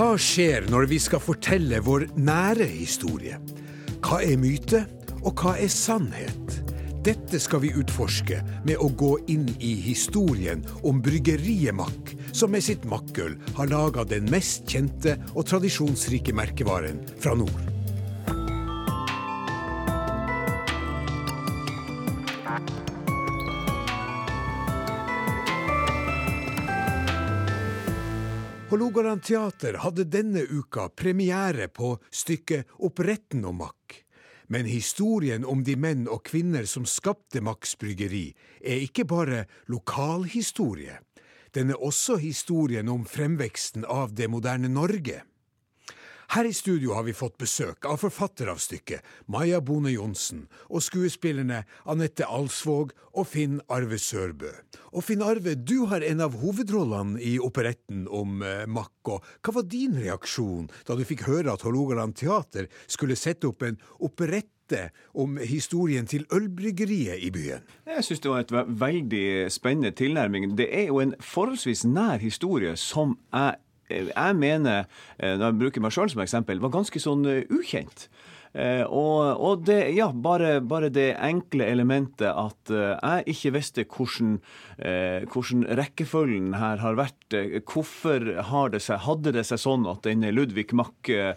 Hva skjer når vi skal fortelle vår nære historie? Hva er myte, og hva er sannhet? Dette skal vi utforske med å gå inn i historien om bryggeriet Mack, som med sitt makkøl har laga den mest kjente og tradisjonsrike merkevaren fra nord. Hålogaland Teater hadde denne uka premiere på stykket Oppretten og Mack. Men historien om de menn og kvinner som skapte Macks bryggeri, er ikke bare lokalhistorie. Den er også historien om fremveksten av det moderne Norge. Her i studio har vi fått besøk av forfatter av stykket, Maja Bone Johnsen, og skuespillerne Anette Alsvåg og Finn Arve Sørbø. Og Finn Arve, du har en av hovedrollene i operetten om eh, Makko. Hva var din reaksjon da du fikk høre at Hålogaland Teater skulle sette opp en operette om historien til ølbryggeriet i byen? Jeg syns det var et veldig spennende tilnærming. Det er jo en forholdsvis nær historie som jeg jeg mener, eh, når jeg bruker meg sjøl som eksempel, var ganske sånn eh, ukjent. Eh, og, og det, ja, bare, bare, det enkle elementet at eh, jeg ikke visste hvordan, eh, hvordan, rekkefølgen her har vært. Hvorfor det seg, hadde det seg sånn at denne Ludvig Mack eh,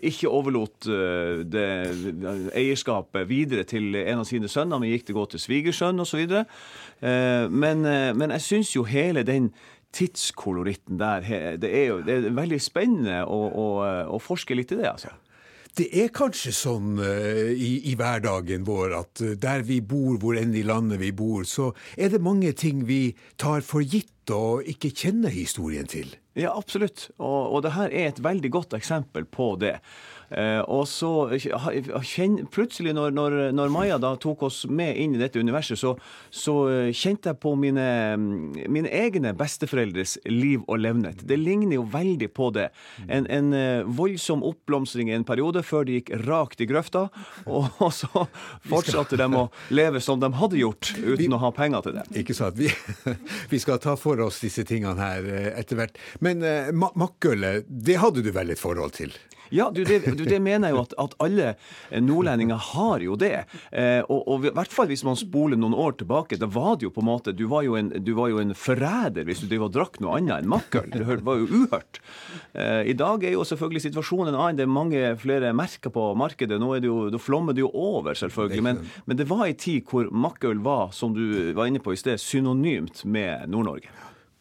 ikke overlot det, eierskapet videre til en av sine sønner, men gikk det godt til svigersønn osv. Eh, men, men jeg syns jo hele den tidskoloritten der, det er jo det er veldig spennende å, å, å forske litt i det. altså. Det er kanskje sånn uh, i, i, hverdagen vår at uh, der vi bor, hvor enn i landet vi bor, så er det mange ting vi tar for gitt og ikke kjenner historien til. Ja, absolutt. Og, og det her er et veldig godt eksempel på det. Uh, og så plutselig, når, når, når, Maja da tok oss med inn i dette universet, så, så kjente jeg på mine, mine, egne besteforeldres liv og levnet. Det ligner jo veldig på det. En, en voldsom oppblomstring i en periode før de gikk rakt i grøfta, og, og så fortsatte de å leve som de hadde gjort, uten vi, å ha penger til det. Ikke sant. Vi, vi, skal ta for oss disse tingene her etter hvert. Men uh, makkølet, det hadde du vel et forhold til? Ja, du, det, du, det mener jeg jo at, at, alle nordlendinger har jo det. Eh, og, og, i hvert fall hvis man spoler noen år tilbake, da var det jo på en måte Du var jo en, du var jo en forræder hvis du drev og drakk noe annet enn makkøl. Det var jo uhørt. Eh, I dag er jo selvfølgelig situasjonen en annen. Det er mange flere merker på markedet. Nå er det jo, da flommer det jo over, selvfølgelig. Men, men det var ei tid hvor makkøl var, som du var inne på i sted, synonymt med Nord-Norge.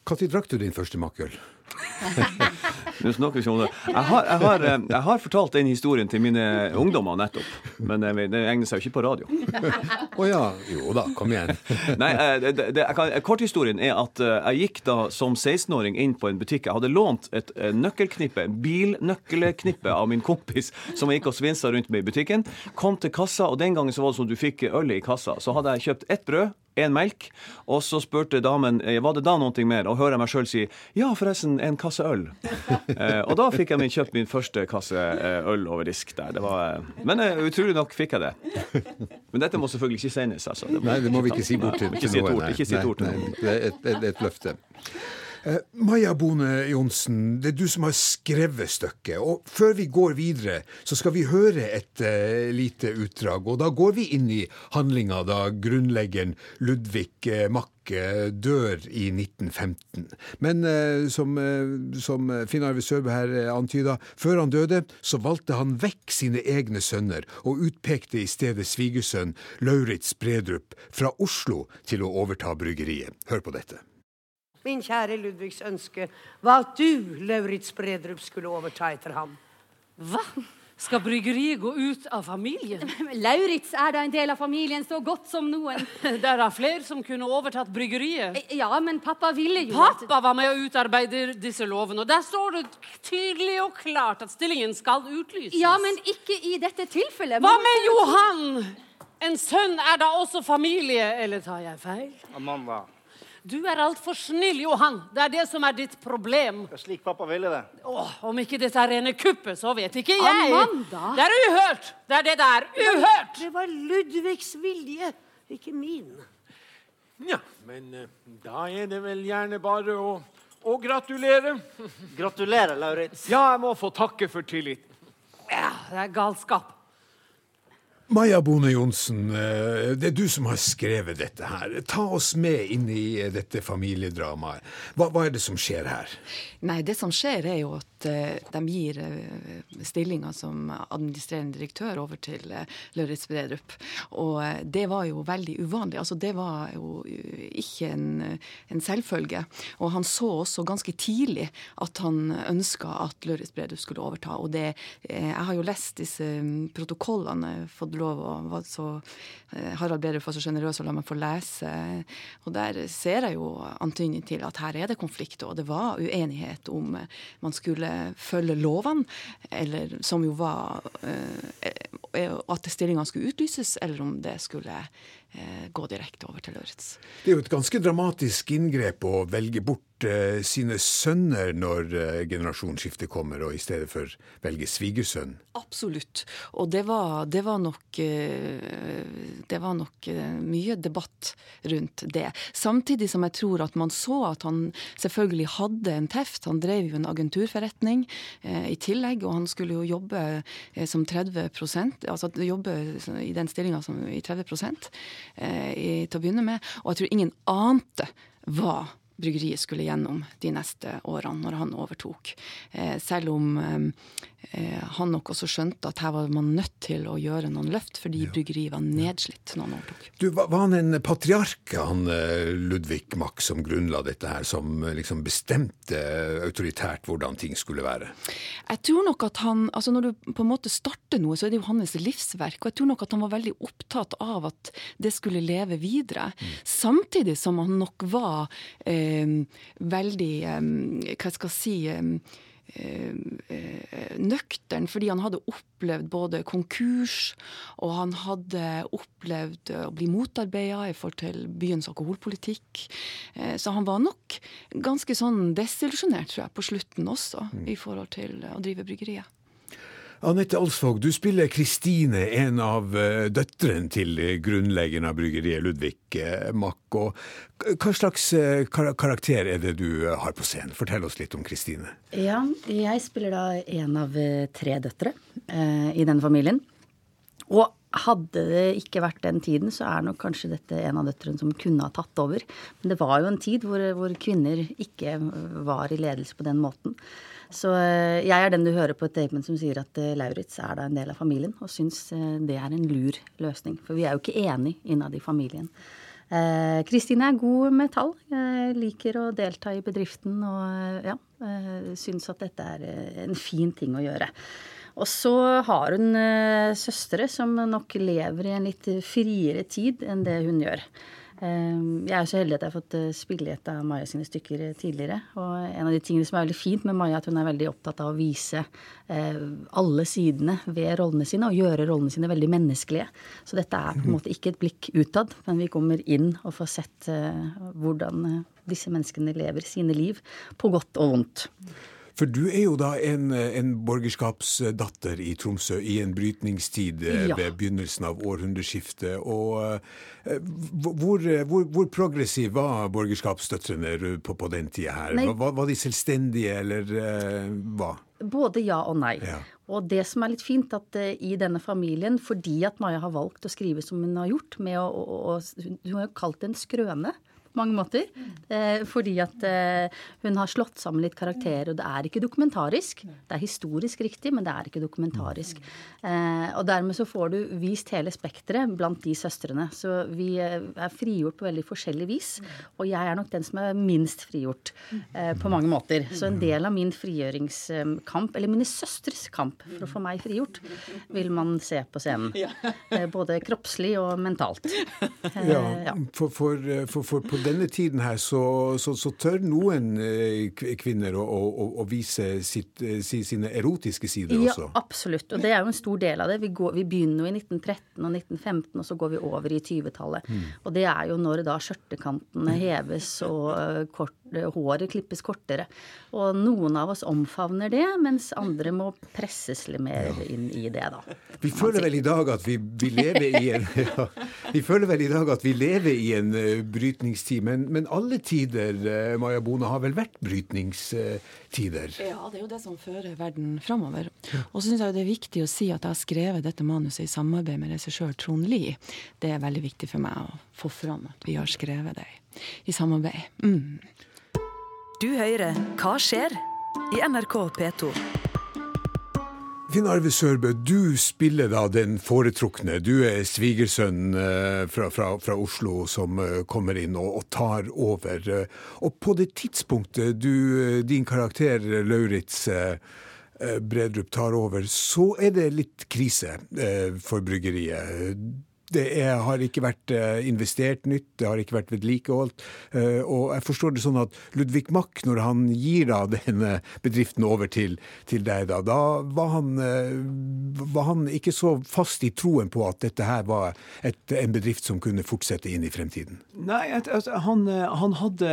Når drakk du din første makkøl? Nå snakker vi ikke om det. Jeg har, jeg, har, eh, jeg har, fortalt den historien til mine ungdommer nettopp, men det, det egner seg jo ikke på radio. Å oh ja. Jo da, kom igjen. Nei, eh, det, det, kan, Korthistorien er at eh, jeg gikk da som 16-åring inn på en butikk. Jeg hadde lånt et nøkkelknippe, bilnøkkelknippe av min kompis som jeg gikk og svinsa rundt med i butikken. Kom til kassa, og den gangen så var det sånn du fikk øl i kassa. Så hadde jeg kjøpt ett brød en melk. Og så spurte damen var det da noe mer, og hører jeg meg sjøl si ja, forresten, en kasse øl. eh, og da fikk jeg min, kjøpt min første kasse eh, øl over disk der. Det var, eh, men uh, utrolig nok fikk jeg det. Men dette må selvfølgelig ikke sendes. Altså. Det nei, det må vi ikke si bort til, til noen. Ikke si et ord til noen. Det er et, et, et løfte. Uh, Maja Bone Johnsen, det er du som har skrevet stykket. Og før vi går videre, så skal vi høre et uh, lite utdrag. Og da går vi inn i handlinga da grunnleggeren Ludvig uh, Mack dør i 1915. Men som, som Finn Arve Sørbø her antyda, før han døde, så valgte han vekk sine egne sønner, og utpekte i stedet svigersønn Lauritz Bredrup fra Oslo til å overta bryggeriet. Hør på dette. Min kjære Ludvigs ønske var at du, Lauritz Bredrup, skulle overta etter ham. Hva? Skal bryggeriet gå ut av familien? Lauritz er da en del av familien så godt som noen. Det er da flere som kunne overtatt bryggeriet. Eh, ja, men pappa ville jo Pappa var med å utarbeide disse lovene, og der står det tydelig og klart at stillingen skal utlyses. Ja, men ikke i dette tilfellet. Hva med Johan? En sønn er da også familie, eller tar jeg feil? Amanda. Du er altfor snill, Johan. Det er det som er ditt problem. Det er slik pappa ville det. Åh, om ikke dette er rene kuppet, så vet ikke jeg. Amanda. Det er uhørt! Det er det der. Uhørt! Det var Ludvigs vilje, ikke min. Ja, men uh, da er det vel gjerne bare å å gratulerer. Gratulerer, Lauritz. Ja, jeg må få takke for tilliten. Ja, det er galskap. Maja Bone Johnsen, eh, det er du som har skrevet dette her. Ta oss med inn i eh, dette familiedramaet. Hva, hva er det som skjer her? Nei, det som skjer er jo at eh, de gir stillinga som administrerende direktør over til Løritz Bredrup. Og det var jo veldig uvanlig. Altså det var jo ikke en, en, selvfølge. Og han så også ganske tidlig at han ønska at Løritz Bredrup skulle overta. Og det Jeg har jo lest disse um, protokollene. fått lov å var så eh, Harald Bredrup var så sjenerøs og la meg få lese. Og der ser jeg jo antydning til at her er det konflikt, og det var uenighet om eh, man skulle følge lovene, eller som jo var eh, at stillingene skulle utlyses, eller om det skulle gå direkte over til Lauritz. Det er jo et ganske dramatisk inngrep å velge bort Eh, sine sønner når eh, generasjonsskiftet kommer, og i stedet for velge svigersønn? Absolutt. Og det var, det var, nok eh, Det var nok mye debatt rundt det. Samtidig som jeg tror at man så at han selvfølgelig hadde en teft. Han drev jo en agenturforretning i tillegg, og han skulle jo jobbe som 30% altså jobbe i den stillinga i 30 i, til å begynne med. Og jeg tror ingen ante hva bryggeriet skulle gjennom de neste årene, når han overtok. Eh, selv om eh, han nok også skjønte at her var man nødt til å gjøre noen løft, fordi ja. bryggeriet var nedslitt når han overtok. Du, Var han en patriark, han eh, Ludvig Mack, som grunnla dette her, som liksom bestemte autoritært hvordan ting skulle være? Jeg tror nok at han, altså Når du på en måte starter noe, så er det jo hans livsverk. Og jeg tror nok at han var veldig opptatt av at det skulle leve videre. Mm. Samtidig som han nok var eh, veldig Hva skal jeg si nøktern, fordi han hadde opplevd både konkurs, og han hadde opplevd å bli motarbeida i forhold til byens alkoholpolitikk. Eh, så han var nok ganske sånn desillusjonert, tror jeg, på slutten også, mm. i forhold til å drive bryggeriet. Anette Alsvåg, du spiller Kristine, en av uh, døtrene til grunnleggeren av bryggeriet, Ludvig uh, Mack. hva slags uh, karakter er det du har på scenen? Fortell oss litt om Kristine. Ja, jeg spiller da en av tre døtre i denne familien. Og hadde det ikke vært den tiden, så er nok kanskje dette en av døtrene som kunne ha tatt over. Men det var jo en tid hvor, hvor kvinner ikke var i ledelse på den måten. Så eh, jeg er den du hører på et statement som sier at eh, Lauritz er da en del av familien, og syns eh, det er en lur løsning. For vi er jo ikke enige innad i familien. Kristine er god med tall. Liker å delta i bedriften og ja, syns at dette er en fin ting å gjøre. Og så har hun søstre som nok lever i en litt friere tid enn det hun gjør. Ehm, jeg er så heldig at jeg har fått eh, spille i et av Maja sine stykker eh, tidligere. Og en av de tingene som er veldig fint med Maja, er at hun er veldig opptatt av å vise eh, alle sidene ved rollene sine, og gjøre rollene sine veldig menneskelige. Så dette er på en måte ikke et blikk utad, men vi kommer inn og får sett hvordan disse menneskene lever sine liv, på godt og vondt. For du er jo da en, en borgerskapsdatter i Tromsø i en brytningstid eh, ja. ved begynnelsen av århundreskiftet. Og uh, hvor, hvor, hvor, progressiv var borgerskapsdøtrene på, på den tida her? Var, var, de selvstendige, eller uh, hva? Både ja og nei. Ja. Og det som er litt fint, at uh, i denne familien, fordi at Maja har valgt å skrive som hun har gjort, med å, å, å Hun har jo kalt det en skrøne mange måter. Eh, fordi at eh, hun har slått sammen litt karakterer, og det er ikke dokumentarisk. Det er historisk riktig, men det er ikke dokumentarisk. Eh, og dermed så får du vist hele spekteret blant de søstrene. Så vi eh, er frigjort på veldig forskjellig vis. Og jeg er nok den som er minst frigjort eh, på mange måter. Så en del av min frigjøringskamp, eller mine søstres kamp for å få meg frigjort, vil man se på scenen. Eh, både kroppslig og mentalt. ja, for, for, for, for denne tiden her så, så, så tør noen eh, kvinner å, å, å vise sitt, eh, sine erotiske sider ja, også? Ja, absolutt. Og det er jo en stor del av det. Vi, går, vi begynner jo i 1913 og 1915, og så går vi over i 20-tallet. Mm. Og det er jo når da skjørtekantene heves og uh, kort håret klippes kortere. Og noen av oss omfavner det, mens andre må presses litt mer inn i det, da. Vi føler vel i dag at vi, vi lever i en ja, Vi føler vel i dag at vi lever i en uh, brytningstid, men, men alle tider, uh, Maja Bone, har vel vært brytningstider? Ja, det er jo det som fører verden framover. Og så syns jeg det er viktig å si at jeg har skrevet dette manuset i samarbeid med regissør Trond Lie. Det er veldig viktig for meg å få fram at vi har skrevet det i samarbeid. Mm. Du hører Hva skjer? i NRK P2. Finn Arve Sørbø, du spiller da den foretrukne. Du er svigersønn eh, fra, fra, fra, Oslo som eh, kommer inn og, og, tar over. Og på det tidspunktet du, eh, din karakter Lauritz Bredrup tar over, så er det litt krise for bryggeriet. Det er, har ikke vært eh, investert nytt, det har ikke vært vedlikeholdt. Eh, og jeg forstår det sånn at Ludvig Mack, når han gir da denne bedriften over til, til deg, da, da var, han, eh, var han ikke så fast i troen på at dette her var et, en bedrift som kunne fortsette inn i fremtiden? Nei, altså, han, han hadde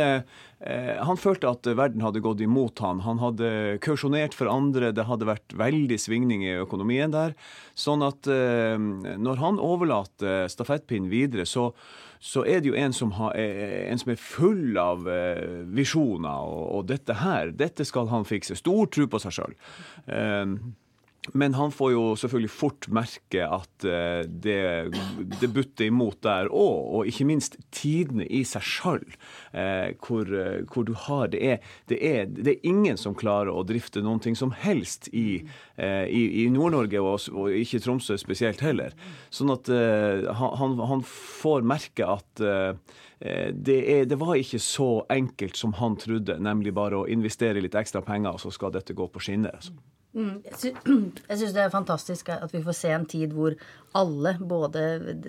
han følte at verden hadde gått imot han. Han hadde kausjonert for andre, det hadde vært veldig svingning i økonomien der. Sånn at når han overlater Eh, stafettpinnen videre, så, så, er det jo en som, har, eh, en som er full av eh, visjoner. Og, og, dette her, dette skal han fikse. Stor tro på seg sjøl. Men han får jo selvfølgelig fort merke at eh, det, det butter imot der òg, og ikke minst tidene i seg sjøl. Eh, hvor, eh, hvor, du har det er, det er, det, er, ingen som klarer å drifte noen ting som helst i, i, i Nord-Norge, og, og, ikke Tromsø spesielt heller. Sånn at han, han får merke at det, er, det, var ikke så enkelt som han trodde, nemlig bare å investere litt ekstra penger, og så skal dette gå på skinner. Altså. Mm, jeg syns det er fantastisk at vi får se en tid hvor alle, både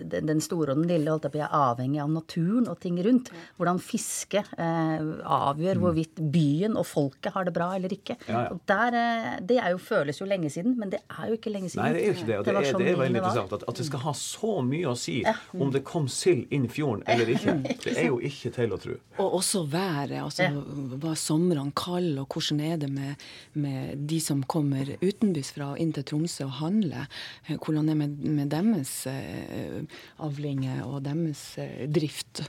den store og den lille, holdt jeg er avhengig av naturen og ting rundt. Hvordan fiske eh, avgjør mm. hvorvidt byen og folket har det bra eller ikke. Ja, ja. Der, eh, det jo, føles jo lenge siden, men det er jo ikke lenge siden. Nei, det er jo ikke det. Og det, det, er, sånn det er, veldig interessant at, at, det skal ha så mye å si mm. om det kom sild inn fjorden eller ikke. Det er jo ikke til å tro. Og også været. altså Var somrene kalde, og hvordan er det med, med de som kommer utenbys fra og inn til Tromsø og handler? hvordan hvordan er det med, med deres eh, avlinger og deres eh, drift.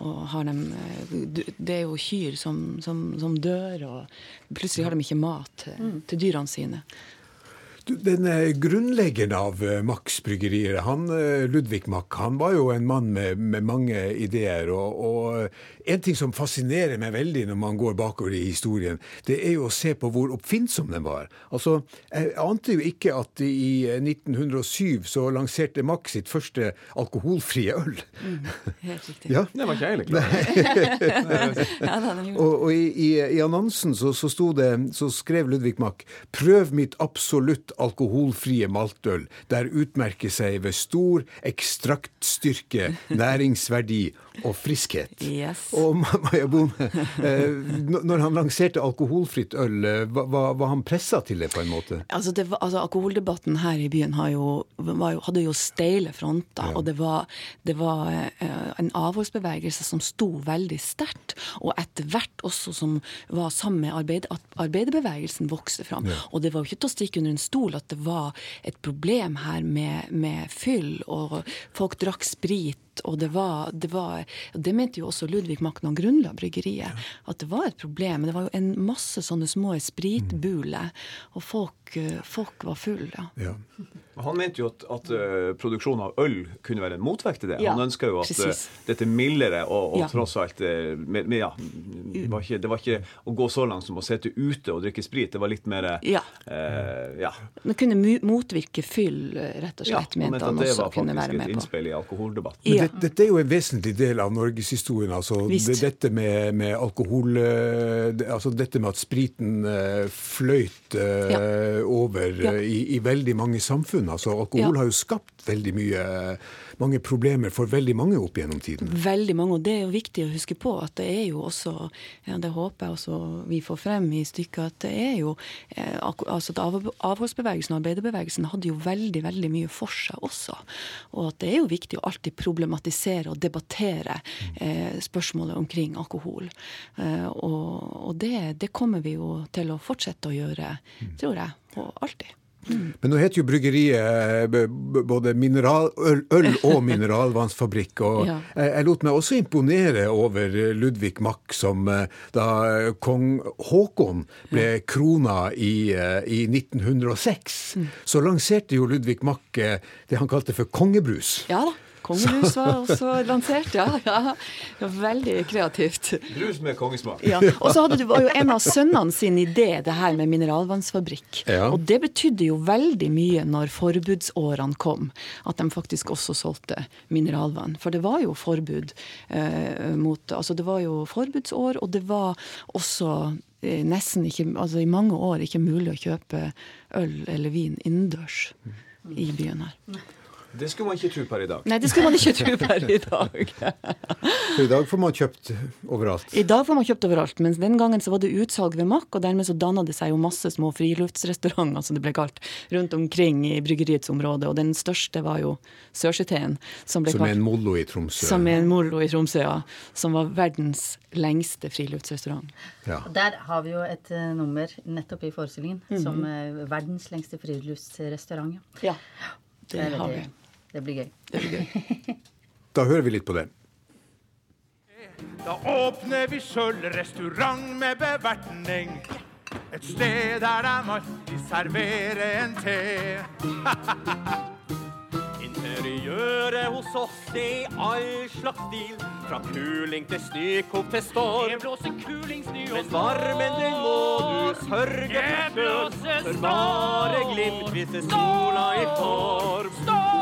Og har dem, eh, det er jo kyr som, som, som, dør, og plutselig har de ikke mat til, til dyrene sine. Den grunnleggeren av eh, Max bryggerier, han, eh, Ludvig Mack, han var jo en mann med, med mange ideer. Og, og, en ting som fascinerer meg veldig når man går bakover i historien, det er jo å se på hvor oppfinnsom den var. Altså, Jeg ante jo ikke at i 1907 så lanserte Mack sitt første alkoholfrie øl. Mm, helt riktig. ja? Det var ikke jeg heller klar og, og i, i, i, annonsen så, så, det, så skrev Ludvig Mack 'Prøv mitt absolutt alkoholfrie maltøl, der utmerker seg ved stor ekstraktstyrke, næringsverdi og friskhet. Yes. Og Maja Bone, eh, når han lanserte alkoholfritt øl, eh, var, var han pressa til det på en måte? Altså, var, altså Alkoholdebatten her i byen jo, jo, hadde jo steile fronter. Ja. Og det var, det var uh, en avholdsbevegelse som sto veldig sterkt. Og etter hvert også som var sammen med arbeid, at arbeiderbevegelsen vokste fram. Ja. Og det var jo ikke til å stikke under en stol at det var et problem her med, med fyll, og folk drakk sprit og det var, det var Det mente jo også Ludvig Mack når han grunnla bryggeriet, at det var et problem. Men det var jo en masse sånne små spritbuler, og folk, eh, folk var fulle. Ja. Ja. Han mente jo at, at uh, produksjon av øl kunne være en motvekt til det. Ja, han ønska jo at precis. dette mildere og, og tross alt uh, med, med, ja, det var, ikke, det var, ikke, å gå så langt som å sitte ute og drikke sprit. Det var litt mer ja. ja. Det kunne motvirke fyll, rett og slett, mente han også kunne være med på. Det var faktisk et innspill i alkoholdebatten. Ja. Dette, dette, er jo en vesentlig del av norgeshistorien. Altså, det, dette med, med, alkohol det, altså Dette med at spriten fløyt over i, i veldig mange samfunn samfunn. Altså, alkohol ja. har jo skapt veldig mye mange problemer for veldig mange opp gjennom tiden. Veldig mange, og det er jo viktig å huske på at det er jo også ja, Det håper jeg også vi får frem i stykket, at det er jo eh, altså at Avholdsbevegelsen og arbeiderbevegelsen hadde jo veldig veldig mye for seg også. Og at det er jo viktig å alltid problematisere og debattere eh, spørsmålet omkring alkohol. Eh, og og det, det kommer vi jo til å fortsette å gjøre, tror jeg, og alltid. Men nå heter jo bryggeriet eh, både mineral, øl, og mineralvannsfabrikk. Og Ja. jeg, lot meg også imponere over Ludvig Mack, som eh, da kong Haakon ble krona i, eh, i 1906. Så lanserte jo Ludvig Mack det han kalte for kongebrus. Ja da. Kongebrus var også lansert, ja. ja. Veldig kreativt. Brus med kongesmak. Ja. Og så hadde du, var jo en av sønnene sin idé, det her med mineralvannsfabrikk. Ja. Og det betydde jo veldig mye når forbudsårene kom, at de faktisk også solgte mineralvann. For det var jo forbud eh, mot Altså det var jo forbudsår, og det var også eh, nesten ikke Altså i mange år ikke mulig å kjøpe øl eller vin innendørs i byen her. Det skulle man ikke tro per i dag. Nei, det skulle man ikke tro per i dag. For i dag får man kjøpt overalt. I dag får man kjøpt overalt, mens den gangen så var det utsalg ved Mack, og dermed så danna det seg jo masse små friluftsrestauranter, som det ble kalt, rundt omkring i bryggeriets område. Og den største var jo Sørseteen, som ble Som er en mollo i Tromsø. som er en mollo i Tromsø, ja. Som var verdens lengste friluftsrestaurant. Ja. Der har vi jo et eh, nummer nettopp i forestillingen Mhm. som eh, verdens lengste friluftsrestaurant. Ja, Det, det har vi. Det blir gøy. Det blir gøy. Da hører vi litt på det. Da åpner vi sjøl restaurant med bevertning. Et sted der de alltid serverer en te. Interiøret hos oss er i all slags stil. Fra kuling til snøkopp til storm. Det blåser kulingsnø og storm. Men varmen den må du sørge for sjøl. For bare glimt viser sola i form.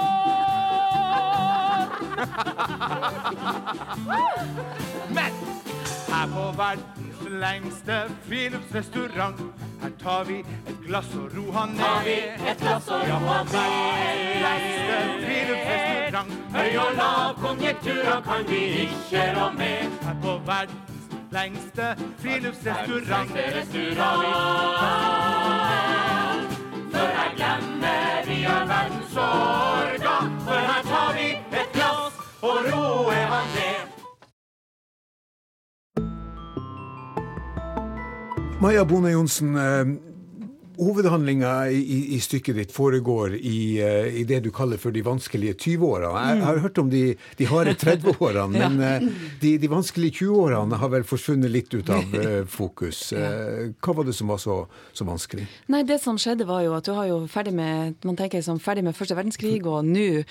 Men her på verdens lengste friluftsrestaurant, her tar vi et glass og ro han ned. Et glass og ro Ja, verdens lengste friluftsrestaurant. Høy og lav konjunkturer kan vi ikke rå med. Her på verdens lengste friluftsrestaurant. For her glemmer vi har verdens sorger. For her tar vi et ro og roer han ned. Maja Bone Johnsen, eh, hovedhandlinga i, i, stykket ditt foregår i, eh, i det du kaller for de vanskelige 20-årene. Jeg har hørt om de, de harde 30-årene, men eh, de, de vanskelige 20-årene har vel forsvunnet litt ut av eh, fokus. Hva var det som var så, så vanskelig? Nei, det som skjedde var jo at du har jo ferdig med man tenker som ferdig med første verdenskrig, og nå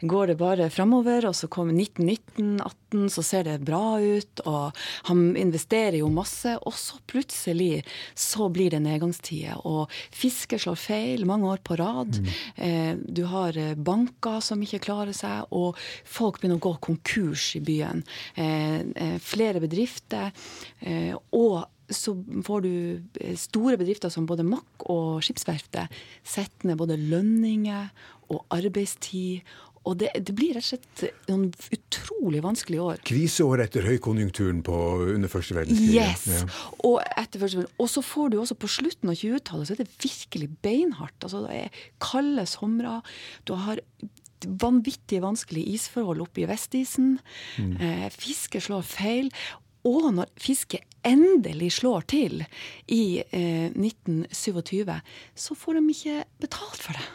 går det bare framover, og så kommer 1919, 18, så ser det bra ut, og han investerer jo masse, og så plutselig så blir det nedgangstider, og fisket slår feil mange år på rad. Mm. du har eh, banker som ikke klarer seg, og folk begynner å gå konkurs i byen. Eh, eh, flere bedrifter, eh, og så får du eh, store bedrifter som både Mack og Skipsverftet setter ned både lønninger og arbeidstid. Og det, det blir rett og slett noen utrolig vanskelige år. Kriseår etter høykonjunkturen på, under første verdenskrig. Yes! Ja. Og, etter første verdenskrig. og så får du også på slutten av 20-tallet, så er det virkelig beinhardt. Altså, det er kalde somre. Du har vanvittig vanskelige isforhold oppe i Vestisen. Eh, fiske slår feil. Og når fiske endelig slår til i eh, 1927, så får de ikke betalt for det.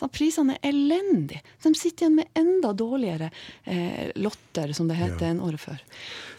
Så prisene er elendige. De sitter igjen med enda dårligere eh, lotter, som det heter, enn året før.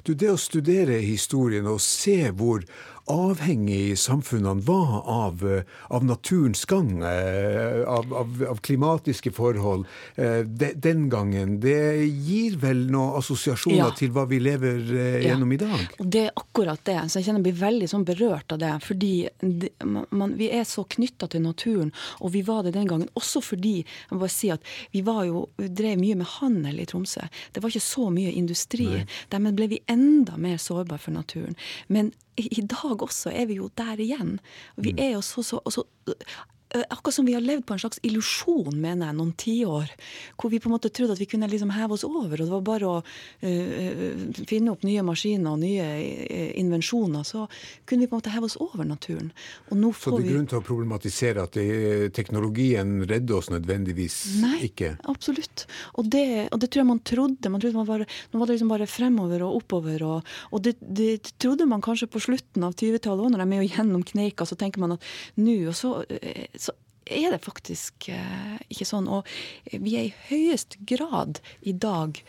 Du, det å studere historien og se hvor avhengig samfunnene var av, eh, av naturens gang, eh, av, av, av klimatiske forhold eh, de, den gangen, det gir vel noen assosiasjoner Ja. til hva vi lever gjennom Ja. i dag? Og det er akkurat det. Så jeg kjenner jeg blir veldig sånn berørt av det. Fordi det, man, vi er så knytta til naturen, og vi var det den gangen. Også fordi jeg må bare si at vi var jo, drev mye med handel i Tromsø. Det var ikke så mye industri. Dermed ble vi enda mer sårbare for naturen. Men i, i dag også er vi jo der igjen. Vi er jo så, så, så akkurat som vi har levd på en slags illusjon, mener jeg, noen tiår. Hvor vi på en måte trodde at vi kunne liksom heve oss over, og det var bare å uh, finne opp nye maskiner og nye uh, invensjoner. Så kunne vi på en måte heve oss over naturen. Så det er grunn til å problematisere at det, teknologien redder oss nødvendigvis Nei, ikke? Nei, absolutt. Og det, og det, tror jeg man trodde. Man trodde man var, nå var det liksom bare fremover og oppover. Og, og det, det, trodde man kanskje på slutten av 20-tallet òg, når de er jo gjennom kneika, så tenker man at nå Og så er det faktisk eh, ikke sånn. Og vi er i høyest grad i dag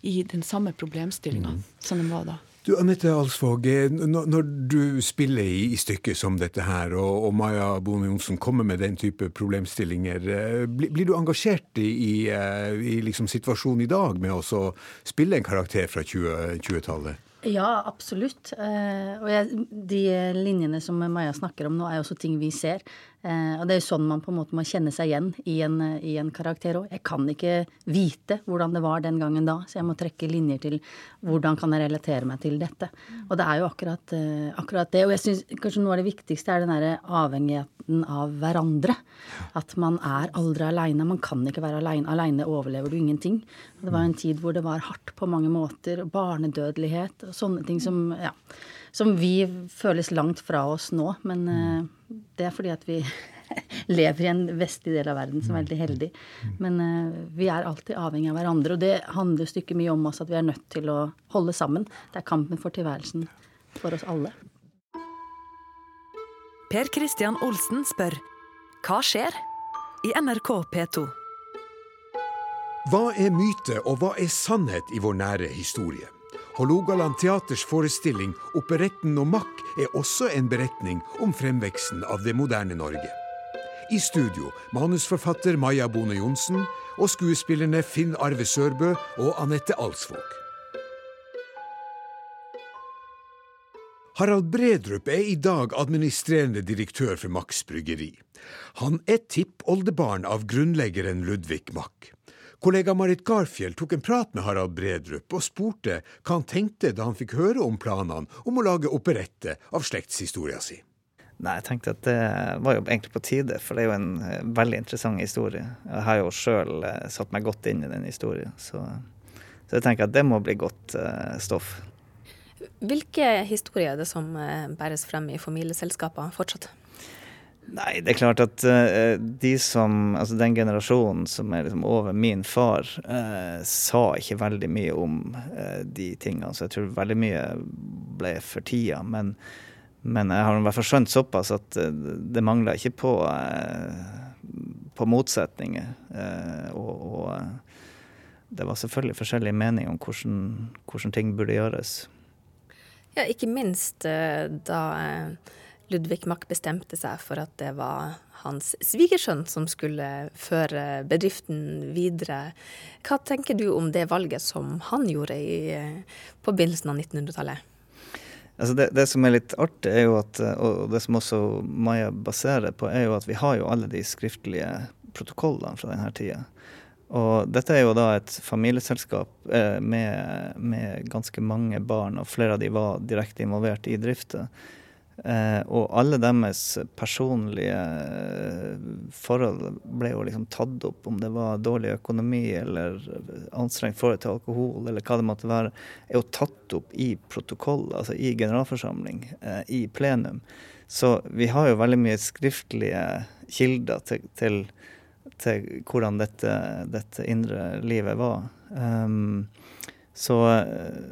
i den samme problemstillinga mm. som den var da. Du, Anette Alsvåg, eh, når du spiller i, stykket som dette her, og, Maja Bone Johnsen kommer med den type problemstillinger, eh, blir, blir du engasjert i, i, i liksom situasjonen i dag med å spille en karakter fra 20-tallet? ja, absolutt. og jeg, de linjene som Maja snakker om nå, er også ting vi ser. Eh, og det er jo sånn man på en måte må kjenne seg igjen i en, i en karakter òg. Jeg kan ikke vite hvordan det var den gangen da, så jeg må trekke linjer til hvordan kan jeg relatere meg til dette. Og det er jo akkurat, eh, akkurat det. Og jeg syns kanskje noe av det viktigste er den derre avhengigheten av hverandre. At man er aldri aleine. Man kan ikke være aleine. Aleine overlever du ingenting. Det var en tid hvor det var hardt på mange måter. Barnedødelighet og sånne ting som ja, som vi føles langt fra oss nå. Men uh, det er fordi at vi lever i en vestlig del av verden som er veldig heldig. Men uh, vi er alltid avhengig av hverandre. Og det handler stykket mye om oss at vi er nødt til å holde sammen. Det er kampen for tilværelsen for oss alle. Per Christian Olsen spør hva skjer i NRK P2? Hva er myte, og hva er sannhet i vår nære historie? Hålogaland Teaters forestilling 'Operetten og Mack' er også en beretning om fremveksten av det moderne Norge. I studio manusforfatter Maja Bone Johnsen og skuespillerne Finn Arve Sørbø og Anette Alsvåg. Harald Bredrup er i dag administrerende direktør for Macks Bryggeri. Han er tippoldebarn av grunnleggeren Ludvig Mack. Kollega Marit Garfjell tok en prat med Harald Bredrup og spurte hva han tenkte da han fikk høre om planene om å lage operette av slektshistoria si. Nei, Jeg tenkte at det var jo egentlig på tide, for det er jo en eh, veldig interessant historie. Jeg har jo sjøl eh, satt meg godt inn i den historien, så, så, jeg tenker at det må bli godt uh, stoff. Hvilke historier er det som bæres frem i familieselskaper fortsatt? Nei, det er klart at uh, de som Altså den generasjonen som er liksom over min far, uh, sa ikke veldig mye om uh, de tingene. Så jeg tror veldig mye ble for tida. Men, men jeg har i hvert fall skjønt såpass at det mangla ikke på, på motsetninger. og, og det var selvfølgelig forskjellige meninger om hvordan, hvordan ting burde gjøres. Ja, ikke minst da Ludvig Mack bestemte seg for at det var hans svigersønn som skulle føre bedriften videre. Hva tenker du om det valget som han gjorde i, på begynnelsen av 1900-tallet? Altså det, det, som er litt artig, er jo at, og det som også Maja baserer på, er jo at vi har jo alle de skriftlige protokollene fra denne tida. Og dette er jo da et familieselskap eh, med, med, ganske mange barn, og flere av de var direkte involvert i drifta. Eh, og alle deres personlige eh, forhold ble jo liksom tatt opp, om det var dårlig økonomi eller anstrengt forhold til alkohol eller hva det måtte være, er jo tatt opp i protokoll, altså i generalforsamling, eh, i plenum. Så vi har jo veldig mye skriftlige kilder til, til, til hvordan dette, dette, indre livet var. Um, så,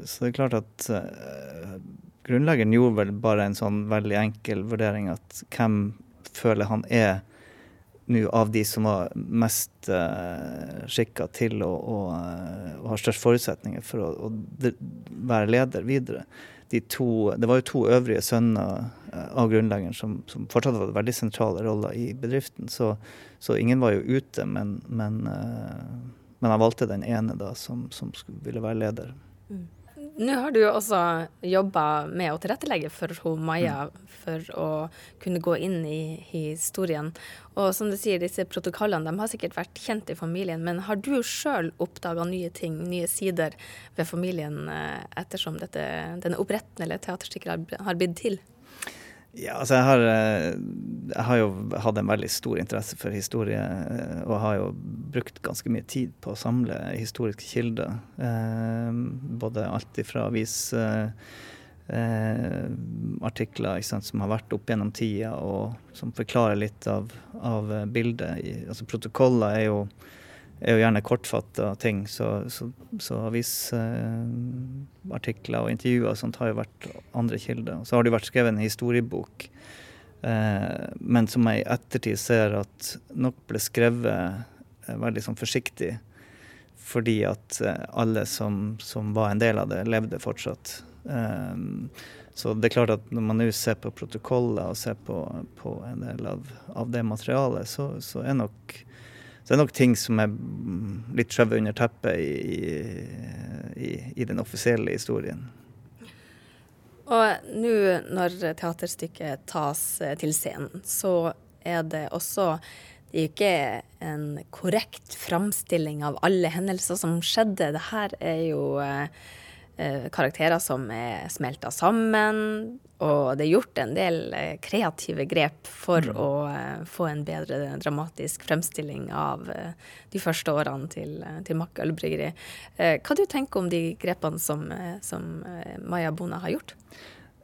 så, det er klart at uh, grunnleggeren gjorde vel bare en sånn veldig enkel vurdering at hvem føler han er nå av de som var mest uh, skikka til å, å, uh, å, ha størst forutsetninger for å, å, være leder videre. De to, det var jo to øvrige sønner uh, av grunnleggeren som, som, fortsatt hadde veldig sentrale roller i bedriften, så, så ingen var jo ute, men, men, uh, men han valgte den ene da som, som ville være leder. Mm. Nå har du jo også jobba med å tilrettelegge for hun Maja for å kunne gå inn i historien. Og som du sier, disse protokollene de har sikkert vært kjent i familien, men har du sjøl oppdaga nye ting, nye sider ved familien eh, ettersom dette, denne operetten eller teaterstykket har blitt til? Ja, altså jeg har, eh, jeg har, jo hatt en veldig stor interesse for historie, eh, og har jo brukt ganske mye tid på å samle historiske kilder. Eh, både alt ifra avisartikler som har vært opp gjennom tida, og som forklarer litt av, av bildet. Altså Protokoller er jo er jo gjerne kortfatta ting, så, så, så avisartikler og intervjuer sånt har jo vært andre kilder. Så har det jo vært skrevet en historiebok, eh, men som jeg i ettertid ser at nok ble skrevet eh, veldig sånn forsiktig, fordi at eh, alle som, som, var en del av det, levde fortsatt. Så det er klart at når man nå ser på protokoller og ser på, på en del av, av det materialet, så, så er nok så det er nok ting som er litt skjøvet under teppet i, i, i, den offisielle historien. Og nå når teaterstykket tas eh, til scenen, så er det også det er ikke en korrekt framstilling av alle hendelser som skjedde. Det her er jo Eh, karakterer som er smelta sammen. Og det er gjort en del eh, kreative grep for mm. å eh, få en bedre dramatisk fremstilling av de første årene til, til Mack ølbryggeri. Hva du tenker om de grepene som, som Maja Bona har gjort?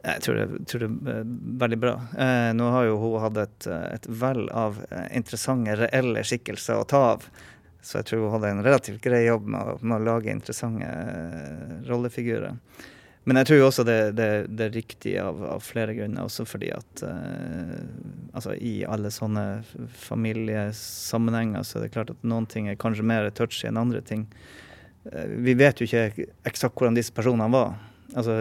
Jeg tror det, tror det, er veldig bra. Eh, nå har jo hun hatt et, et vell av interessante, reelle skikkelser å ta av. Så jeg tror hun hadde en relativt grei jobb med, med å lage interessante uh, rollefigurer. Men jeg tror også det, det, det er riktig av, av, flere grunner, også fordi at uh, altså i alle sånne familiesammenhenger så er det klart at noen ting er kanskje mer touchy enn andre ting. Uh, vi vet jo ikke eksakt hvordan disse personene var. Altså,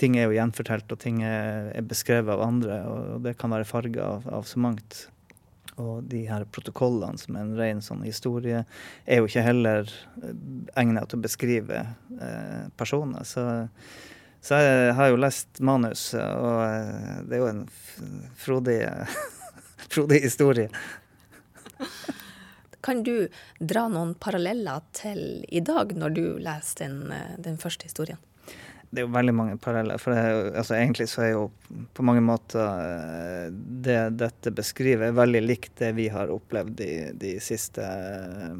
ting er jo gjenfortalt, og ting er, er beskrevet av andre, og det kan være farga av, av så mangt. Og de her protokollene som er en ren sånn historie, er jo ikke heller eh, egnet til å beskrive eh, personer. Så, så, jeg har jo lest manus, og eh, det er jo en frodig, frodig historie. Kan du dra noen paralleller til i dag, når du leser den, eh, den første historien? Det er jo veldig mange paralleller. For det, altså, egentlig så er jo på mange måter eh, det dette beskriver, veldig likt det vi har opplevd de, de siste eh,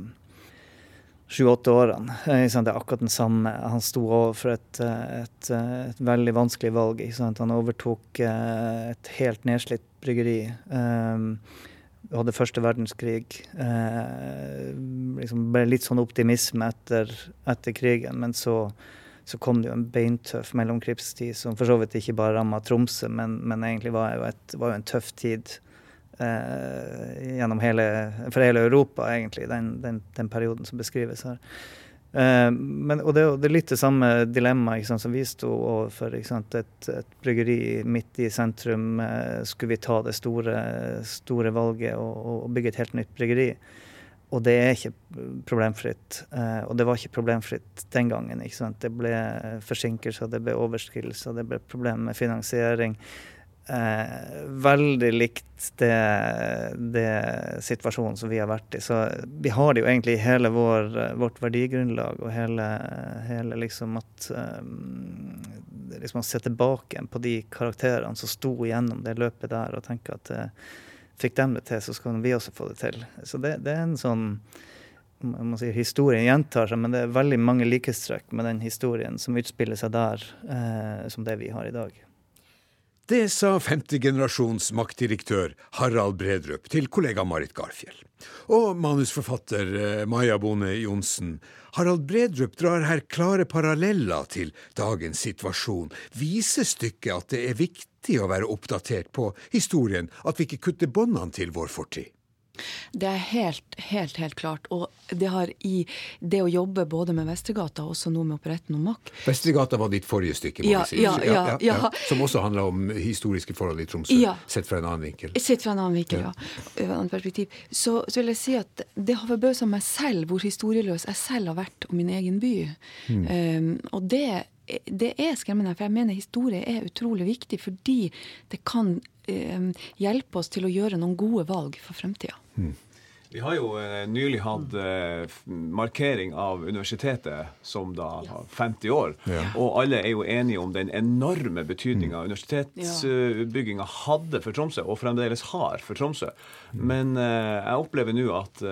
sju-åtte årene. Det er akkurat den samme. Han sto overfor et, et, et veldig vanskelig valg. Han overtok eh, et helt nedslitt bryggeri. Vi hadde første verdenskrig. Liksom ble litt sånn optimisme etter, etter krigen, men så så kom det jo en beintøff mellomkrigstid som for så vidt ikke bare ramma Tromsø, men, men, egentlig var jo, et, var jo en tøff tid eh, gjennom hele, for hele Europa, egentlig, den, den, den perioden som beskrives her. Eh, men, og det, det, er litt det samme dilemmaet som vi sto overfor. Et, et, bryggeri midt i sentrum. Eh, skulle vi ta det store, store valget og, og bygge et helt nytt bryggeri? Og det er ikke problemfritt. Eh, og det var ikke problemfritt den gangen. ikke sant? Det ble forsinkelser, det ble overskridelser, det ble problemer med finansiering. Eh, veldig likt det, det, situasjonen som vi har vært i. Så vi har det jo egentlig i hele vår, vårt verdigrunnlag og hele, hele liksom at um, liksom å se tilbake på de karakterene som sto gjennom det løpet der, og tenke at uh, fikk dem det til, så skal vi også få det til. Så det, det er en sånn man si, Historien gjentar seg, men det er veldig mange likhetstrekk med den historien som utspiller seg der, eh, som det vi har i dag. Det sa femtegenerasjons maktdirektør Harald Bredrup til kollega Marit Garfjell. Og manusforfatter eh, Maja Bone Johnsen. Harald Bredrup drar her klare paralleller til dagens situasjon. Viser stykket at det er viktig å være oppdatert på historien, at vi ikke kutter båndene til vår fortid. Det er helt, helt, helt klart. Og det har i det å jobbe både med Vestergata og også nå med Operetten om Mack Vestergata var ditt forrige stykke, må ja, vi si. Ja, ja, ja, Som også handla om historiske forhold i Tromsø, sett fra en annen vinkel. Sett fra en annen vinkel, ja. ja. Annet perspektiv. Så, så, vil jeg si at det har forbausa meg selv hvor historieløs jeg selv har vært om min egen by. Mm. Um, og det det er skremmende, for jeg mener historie er utrolig viktig fordi det kan eh, hjelpe oss til å gjøre noen gode valg for fremtida. Mm. Vi har jo eh, nylig hatt eh, markering av universitetet som da har 50 år. Ja. Og alle er jo enige om den enorme betydninga universitetsbygginga hadde for Tromsø, og fremdeles har for Tromsø. Men eh, jeg opplever nå at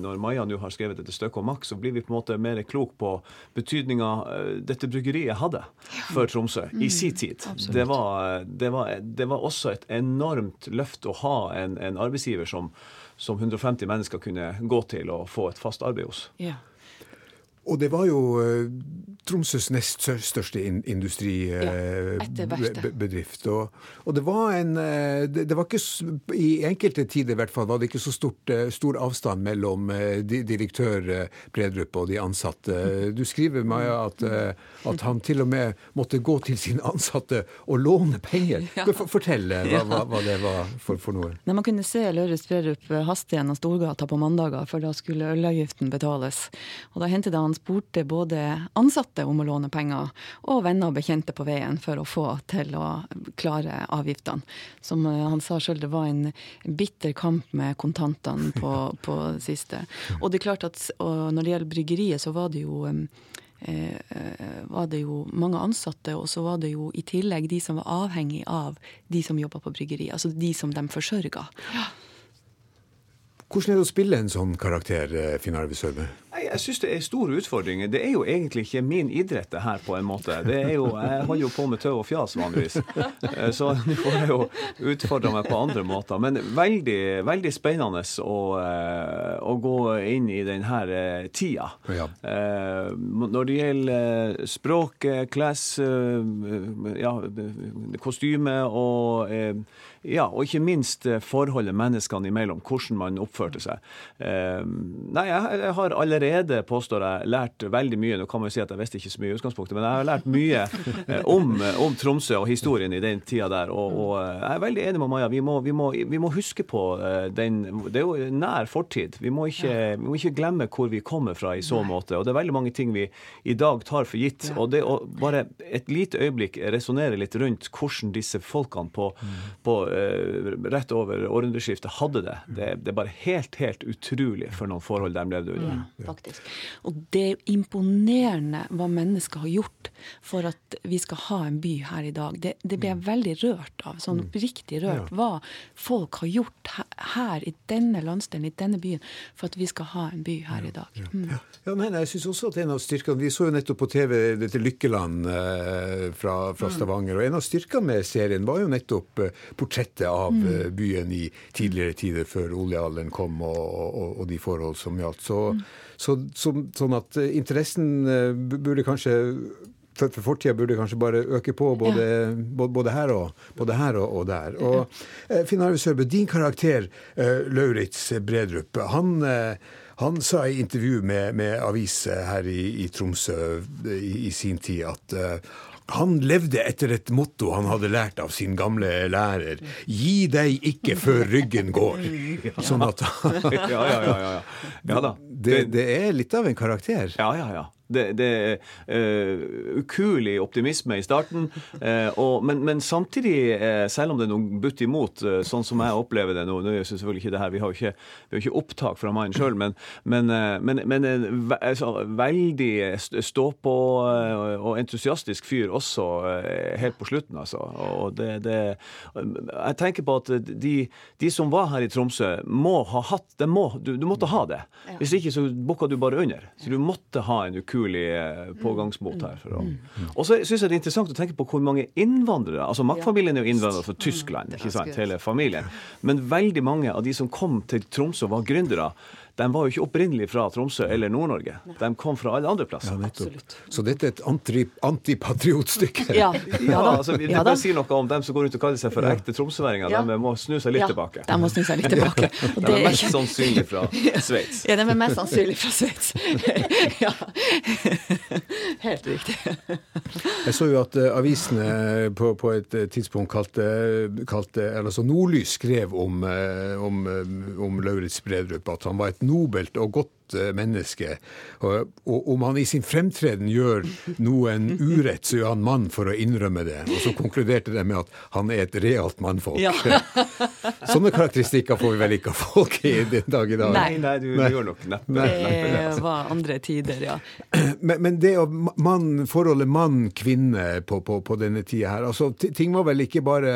når Maja nå har skrevet dette stykket om Max, så blir vi på en måte mer klok på betydninga dette bryggeriet hadde for Tromsø i Mm, sin tid. Det var, det, var, det var også et enormt løft å ha en, en arbeidsgiver som, som 150 mennesker kunne gå til og få et fast arbeid hos. Ja. Og det var jo eh, Tromsøs nest største industribedrift. Ja, og, og det var en eh, det, var ikke, I enkelte tider i hvert fall var det ikke så stort, eh, stor avstand mellom eh, direktør eh, Bredrup og de ansatte. Du skriver, Maja, at, eh, at han til og med måtte gå til sine ansatte og låne penger. Ja. Kan for- Fortelle hva, hva, hva det var for, for noe. Nei, Man kunne se Lauritz Bredrup haste gjennom Storgata på mandager, for da skulle ølavgiften betales. Og Da hendte det han spurte både ansatte om å låne penger, og venner og bekjente på veien for å få til å klare avgiftene. Som eh, han sa sjøl, det var en bitter kamp med kontantene på, på siste. Og det er klart at og når det gjelder bryggeriet, så var det jo eh, eh, var det jo mange ansatte, og så var det jo i tillegg de som var avhengig av de som jobba på bryggeriet. Altså de som de forsørga. Hvordan er det å spille en sånn karakter, eh, Finn Arve Sørbø? Jeg syns det er store utfordringer. Det er jo egentlig ikke min idrett, det her, på en måte. Det er jo, Jeg holder jo på med tøv og fjas vanligvis, Eh, så nå får jeg jo utfordre meg på andre måter. Men veldig, veldig spennende å, eh, å gå inn i denne tida. Ja. Når det gjelder språk, class, ja, kostyme og ja, og ikke minst eh, forholdet menneskene imellom, hvordan man oppførte seg. Eh, Nei, jeg, har allerede, påstår jeg, lært veldig mye. Nå kan man jo si at jeg visste ikke så mye i utgangspunktet, men jeg har lært mye eh, om, om Tromsø og historien i den tida der. Og, og jeg er veldig enig med Maja. Vi må, vi må, vi må huske på den Det er jo nær fortid. Vi må ikke, vi må ikke glemme hvor vi kommer fra i så måte. Og det er veldig mange ting vi i dag tar for gitt. Og det å bare et lite øyeblikk resonnere litt rundt hvordan disse folkene på, på eh, rett over århundreskiftet hadde det. det. Det er bare helt, helt utrolig for noen forhold de levde under. faktisk. Og det er imponerende hva mennesker har gjort for at vi skal ha en by her i dag. Det, det ble jeg veldig rørt av. Sånn oppriktig rørt. Hva folk har gjort her i denne landsdelen, i denne byen, for at vi skal ha en by her i dag. Mm. Ja, nei, nei, jeg synes også at en av styrkene Vi så jo nettopp på TV dette Lykkeland eh, fra, fra Mm. Stavanger. Og en av styrkene med serien var jo nettopp eh, portrettet av Mm. eh, byen i tidligere tider, før oljealderen kom og, og, og de forhold som gjaldt. Så, Mm. så, så, sånn at eh, interessen eh, burde kanskje for, for fortida burde kanskje bare øke på både, ja. både her, og, både her og, og der. Og eh, Finn Arve Sørbø, din karakter, eh, Lauritz Bredrup, han eh, han sa i intervju med, med avis her i, i Tromsø i, i sin tid at eh, han levde etter et motto han hadde lært av sin gamle lærer. Gi deg ikke før ryggen går. Sånn at ja, ja, ja, ja, ja. ja da. Det, det er litt av en karakter. Ja, ja, ja. Det, det er eh, ukuelig optimisme i starten. eh, og, men, men samtidig, eh, selv om det er noe butt imot, sånn som jeg opplever det nå Nå jo selvfølgelig ikke det her, Vi har jo ikke, vi har ikke opptak fra mannen sjøl, men, men, men, men en altså, veldig st- stå-på og entusiastisk fyr også helt på slutten, altså. Og det, det, jeg tenker på at de, de som var her i Tromsø, må ha hatt det må, du, du måtte ha det. Hvis ikke så bukka du bare under. Så du måtte ha en ukuelig eh, pågangsmot her. For å. Og så syns jeg det er interessant å tenke på hvor mange innvandrere altså Mack-familien er jo innvandrere fra Tyskland, ikke sant, hele familien. Men veldig mange av de som kom til Tromsø, var gründere. De var jo ikke opprinnelig fra Tromsø eller Nord-Norge. De kom fra alle andre plasser. Så dette er et anti- antipatriotstykke. Ja. Ja, altså, vi, Ja det da. bare sier noe om dem som går rundt og kaller seg for ekte tromsøværinger. Ja. De må snu seg litt Ja, tilbake. de må snu seg litt tilbake. Og De er mest sannsynlig fra Sveits. Ja, de er mest sannsynlig fra Sveits. ja. Helt riktig. Jeg så jo at uh, avisene på, på, et tidspunkt kalte, kalte altså Nordlys skrev om, uh, om, om Lauritz Bredrup at han var et nobelt og godt Eh, menneske. Og, og om han i sin fremtreden gjør noen urett, så gjør han mann for å innrømme det. Og så konkluderte de med at han er et realt mannfolk. Ja. Sånne karakteristikker får vi vel ikke av folk i den dag i dag. Nei, nei du, du gjør nok neppe det. var andre tider, ja. Men, men det å mann, forholdet mann-kvinne på, på, på, denne tida her, altså ting var vel ikke bare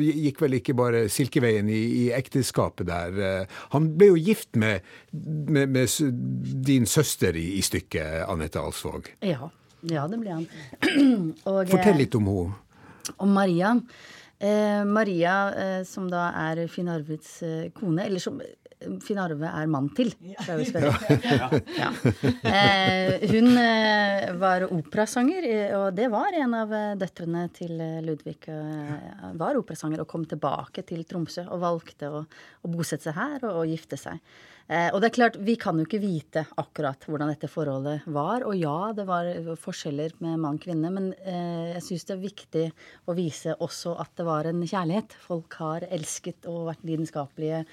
Gikk vel ikke bare Silkeveien i, i ekteskapet der. Han ble jo gift med, med med din søster i, i stykket, Anette Alsvåg. Ja. ja, det ble han. Og, Fortell litt om henne. Om Maria. Eh, Maria, eh, som da er Finn Arvids eh, kone, eller som eh, Finn Arve er mann til, skal vi spørre. Ja. Eh, hun eh, var operasanger, og det var en av døtrene til Ludvig. var operasanger og kom tilbake til Tromsø og valgte å, å bosette seg her og, og gifte seg. Eh, og det er klart, Vi kan jo ikke vite akkurat hvordan dette forholdet var. Og ja, det var forskjeller med mann og kvinne, men eh, jeg syns det er viktig å vise også at det var en kjærlighet. Folk har elsket og vært lidenskapelige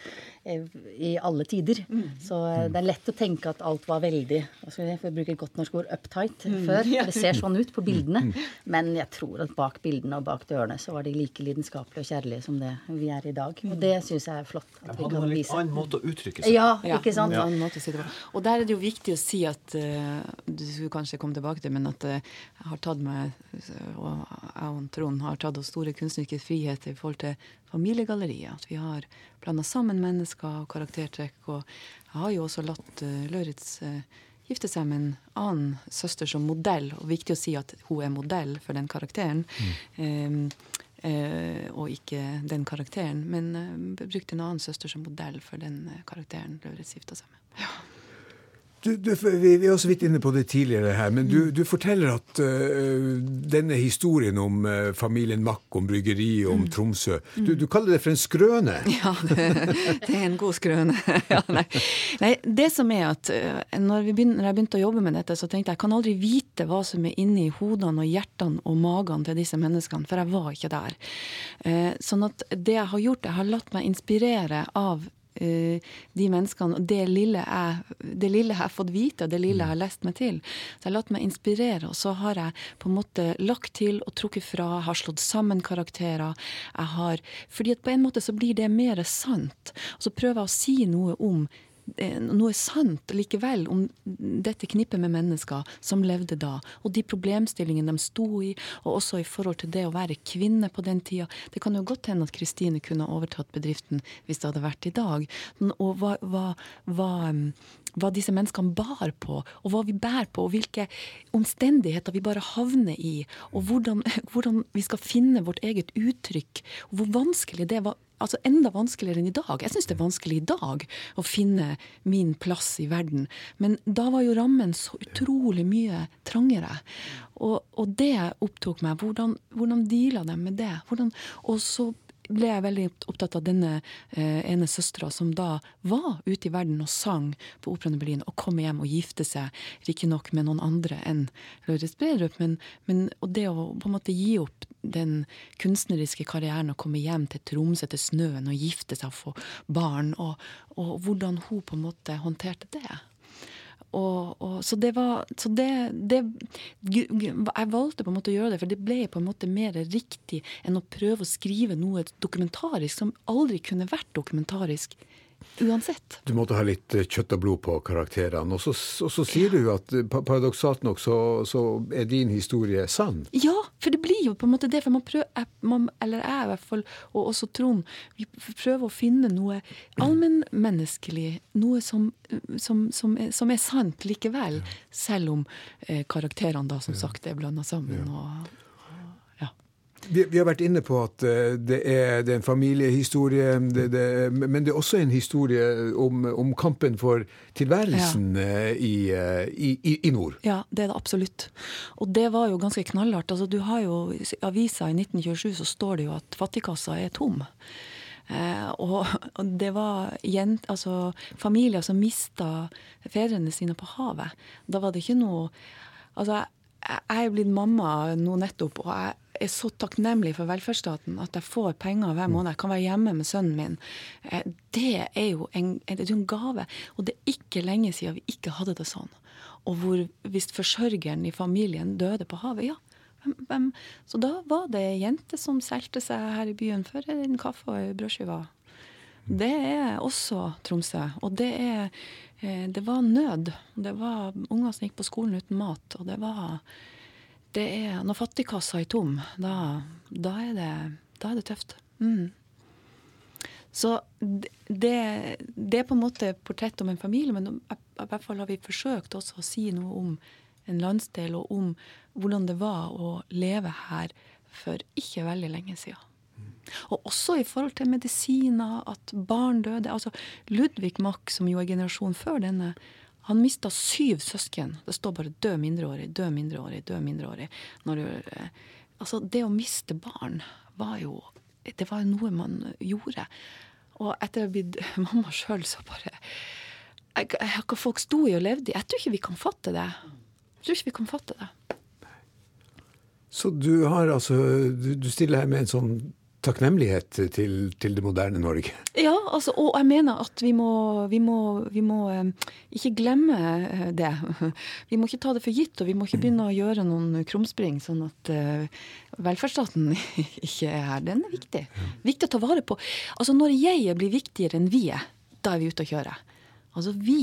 eh, i alle tider. Mm. Så eh, det er lett å tenke at alt var veldig for å bruke et godt norsk ord uptight mm. før. Det ser sånn ut på bildene. Mm. Men jeg tror at bak bildene og bak dørene så var de like lidenskapelige og kjærlige som det vi er i dag. Og det syns jeg er flott. at vi kan vise. En annen måte å uttrykke seg Ja, ja, ikke sant? Ja. Si og der er det jo viktig å si at uh, Du skulle kanskje komme tilbake til men at uh, jeg har tatt meg, og jeg og Trond har tatt oss store kunstneriske friheter i forhold til familiegalleriet. At vi har blanda sammen mennesker og karaktertrekk. Og jeg har jo også latt uh, Løritz uh, gifte seg med en annen søster som modell. Og viktig å si at hun er modell for den karakteren. Mm. Um, Uh, og ikke den karakteren. Men uh, brukte en annen søster som modell for den uh, karakteren Lauritz gifta seg med. Ja. Du, du, vi, vi er også vidt inne på det tidligere her, men du, du forteller at uh, denne historien om uh, familien Mack, om bryggeri om mm. Tromsø du, du, kaller det for en skrøne? Ja, det, det er en god skrøne. ja, nei. nei. det som er at uh, når, begynner, når, jeg begynte å jobbe med dette, så tenkte jeg jeg kan aldri vite hva som er inni hodene og hjertene og magene til disse menneskene, for jeg var ikke der. sånn at det jeg har gjort, jeg har latt meg inspirere av de menneskene, og det lille, jeg, det lille jeg har fått vite, og det lille jeg har lest meg til. Så jeg har latt meg inspirere, og så har jeg på en måte lagt til og trukket fra, har slått sammen karakterer. Jeg har, fordi at på en måte så blir det mer sant. Og så prøver jeg å si noe om Eh, noe sant likevel om dette knippet med mennesker som levde da, og de problemstillingene de sto i, og også i forhold til det å være kvinne på den tida. Det kan jo godt hende at Kristine kunne overtatt bedriften hvis det hadde vært i dag. Og hva, hva, hva, hva disse menneskene bar på, og hva vi bærer på, og hvilke omstendigheter vi bare havner i, og hvordan, hvordan vi skal finne vårt eget uttrykk, og hvor vanskelig det var altså enda vanskeligere enn i dag. Jeg syns det er vanskelig i dag å finne min plass i verden. Men da var jo rammen så utrolig mye trangere. Og, og det opptok meg. Hvordan, hvordan deala de med det? Hvordan, og så ble jeg veldig opptatt av denne eh, ene søstera som da var ute i verden og sang på Operaen i Berlin, og kom hjem og gifte seg, riktignok med noen andre enn Lauritz Bredrup, men, men, og det å på en måte gi opp den kunstneriske karrieren og komme hjem til Tromsø, til snøen, og gifte seg og få barn, og, og hvordan hun på en måte håndterte det. Og, og, så det var så det, det, Jeg valgte på en måte å gjøre det, for det ble på en måte mer riktig enn å prøve å skrive noe dokumentarisk som aldri kunne vært dokumentarisk uansett. Du måtte ha litt eh, kjøtt og blod på karakterene. Og så, og så sier ja. du at eh, paradoksalt nok så, så, er din historie sann. Ja, for det blir jo på en måte det. For man prøver, man, eller jeg i hvert fall, og også Trond, vi prøver å finne noe allmennmenneskelig. Noe som, som, som, er, som, er, sant likevel. Ja. Selv om eh, karakterene da som sagt er blanda sammen. Ja. og vi, vi, har vært inne på at uh, det, er, det, er, en familiehistorie, det, det, men det er også en historie om, om kampen for tilværelsen ja. uh, i, uh, i, i, nord. Ja, det er det absolutt. Og det var jo ganske knallhardt. Altså, du har jo I avisa i 1927 så står det jo at fattigkassa er tom. Eh, og, det var jent, altså, familier som mista fedrene sine på havet. Da var det ikke noe Altså, jeg er blitt mamma nå nettopp, og jeg er så takknemlig for velferdsstaten at jeg får penger hver måned. Jeg kan være hjemme med sønnen min. Eh, Det er jo en, er en gave. Og det er ikke lenge siden vi ikke hadde det sånn. Og hvor hvis forsørgeren i familien døde på havet, ja. Hvem? Så da var det ei jente som solgte seg her i byen for en kaffe og ei brødskive. Det er også Tromsø. Og det er Det var nød. Det var unger som gikk på skolen uten mat. Og det var det er, Når fattigkassa er tom, da, da, er, det, da er det tøft. Mm. Så det, det er på en måte portrett om en familie, men i hvert fall har vi forsøkt også å si noe om en landsdel, og om hvordan det var å leve her for ikke veldig lenge siden. Og også i forhold til medisiner, at barn døde. Altså Ludvig Mack, som jo er generasjonen før denne, han mista syv søsken. Det står bare 'død mindreårig', 'død mindreårig', 'død mindreårig'. Når eh, altså, det å miste barn var jo Det var noe man gjorde. Og etter å ha blitt mamma sjøl, så bare jeg, Hva folk sto i og levde i. Jeg tror ikke vi kan fatte det. Jeg tror ikke vi kan fatte det. Så du har altså Du, du stiller her med en sånn takknemlighet til, til det moderne Norge? Ja, altså, og jeg mener at vi må, vi må, vi må eh, ikke glemme eh, det. Vi må ikke ta det for gitt, og vi må ikke begynne å gjøre noen krumspring sånn at uh, velferdsstaten ikke er her. Den er viktig. Viktig å ta vare på. Altså Når jeg blir viktigere enn vi er, da er vi ute å kjøre. Altså vi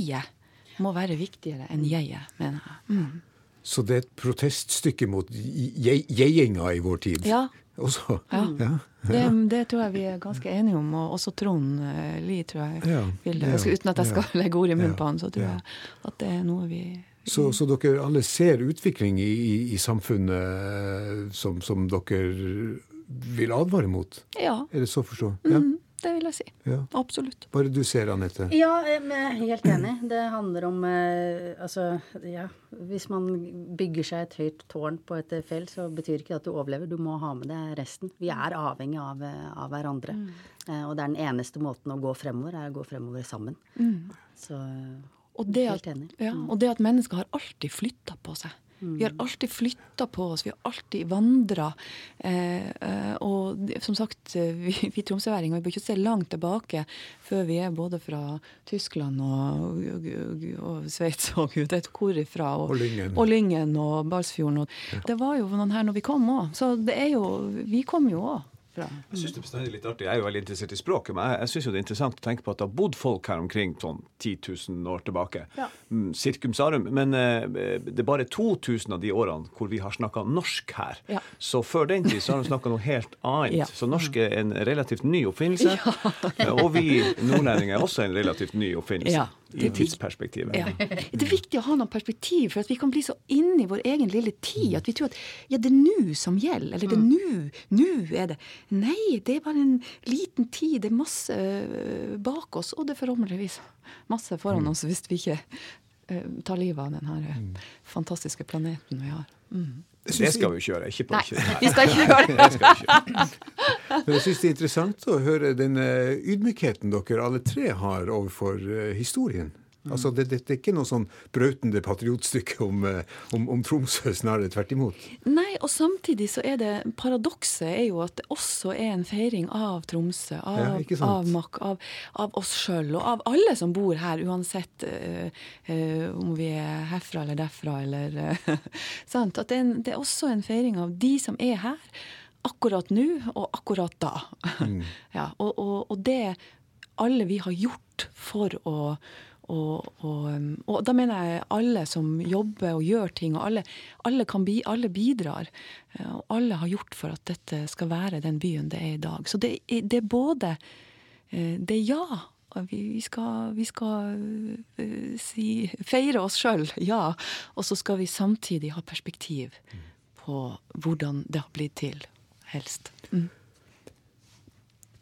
må være viktigere enn jeg, mener jeg. Mm. Så det er et proteststykke mot jeg-gjenga i vår tid? Ja. Også? Ja. ja. Det, det tror jeg vi er ganske enige om, og også Trond eh, Lie, tror jeg. Ja, ja, uten at jeg skal legge ord i munnen på han, så tror jeg at det er noe vi Så, så dere alle ser utvikling i, i, i samfunnet som, som dere vil advare mot? Ja. Er det så å forstå? Ja. Mm, det vil jeg si. ja. Absolutt. Bare du ser, Anette. Ja, jeg er helt enig. Det handler om eh, Altså, ja Hvis man bygger seg et høyt tårn på et fjell, så betyr ikke det at du overlever. Du må ha med deg resten. Vi er avhengig av, eh, av hverandre. Mm. og det er den eneste måten å gå fremover, er å gå fremover sammen. Mm. Så Og det, at, ja, og det at mennesker har alltid flytta på seg. Vi har alltid flytta på oss, vi har alltid vandra. Eh, eh, og som sagt, eh, vi, vi tromsøværinger bør ikke se langt tilbake før vi er både fra Tyskland og, og, og, og Sveits og gud vet hvor ifra. Og, Lyngen. Og Lyngen og Balsfjorden. Og, Det var jo noen her når vi kom òg. Så det er jo Vi kom jo òg fra Jeg synes det er bestandig litt artig. Jeg er jo veldig interessert i språket, men jeg, jeg synes det er interessant å tenke på at det har bodd folk her omkring sånn 10 000 år tilbake. Ja. Mm, Cirkum sarum. Men eh, det er bare 2000 av de årene hvor vi har snakka norsk her. Ja. Så før den tid så har de snakka noe helt annet. Ja. Så norsk er en relativt ny oppfinnelse. Og vi nordlendinger er også en relativt ny oppfinnelse. I tidsperspektivet. Ja. Det er viktig å ha noen perspektiv, for at vi kan bli så inne i vår egen lille tid at vi tror at ja, det er nå som gjelder. Eller det er nå. Nå er det. Nei, det er bare en liten tid. Det er masse øh, bak oss, og det er forhåpentligvis masse foran oss hvis vi ikke øh, tar livet av denne øh, fantastiske planeten vi har. Mm. Det skal vi ikke gjøre. Ikke på Nei, ikke- vi skal ikke gjøre det. det ikke. Men jeg syns det er interessant å høre den eh, ydmykheten dere alle tre har overfor eh, historien. Altså, det, det, det er ikke noe sånn brautende patriotstykke om, eh, om, om Tromsø, snarere tvert imot. Nei, og samtidig så er det Paradokset er jo at det også er en feiring av Tromsø, av, Ja, av Mack, av, av oss sjøl og av alle som bor her, uansett eh, eh, om vi er herfra eller derfra eller eh, Sant? At det er, en, det er også en feiring av de som er her akkurat nå og akkurat da. ja, og, og, og det alle vi har gjort for å og, og, um, og da mener jeg alle som jobber og gjør ting, og alle, alle, bi, alle bidrar. Og alle har gjort for at dette skal være den byen det er i dag. Så det, det er både eh, Det er ja. Vi skal, vi skal eh, si, feire oss sjøl, ja. Og så skal vi samtidig ha perspektiv på hvordan det har blitt til, helst. Mm.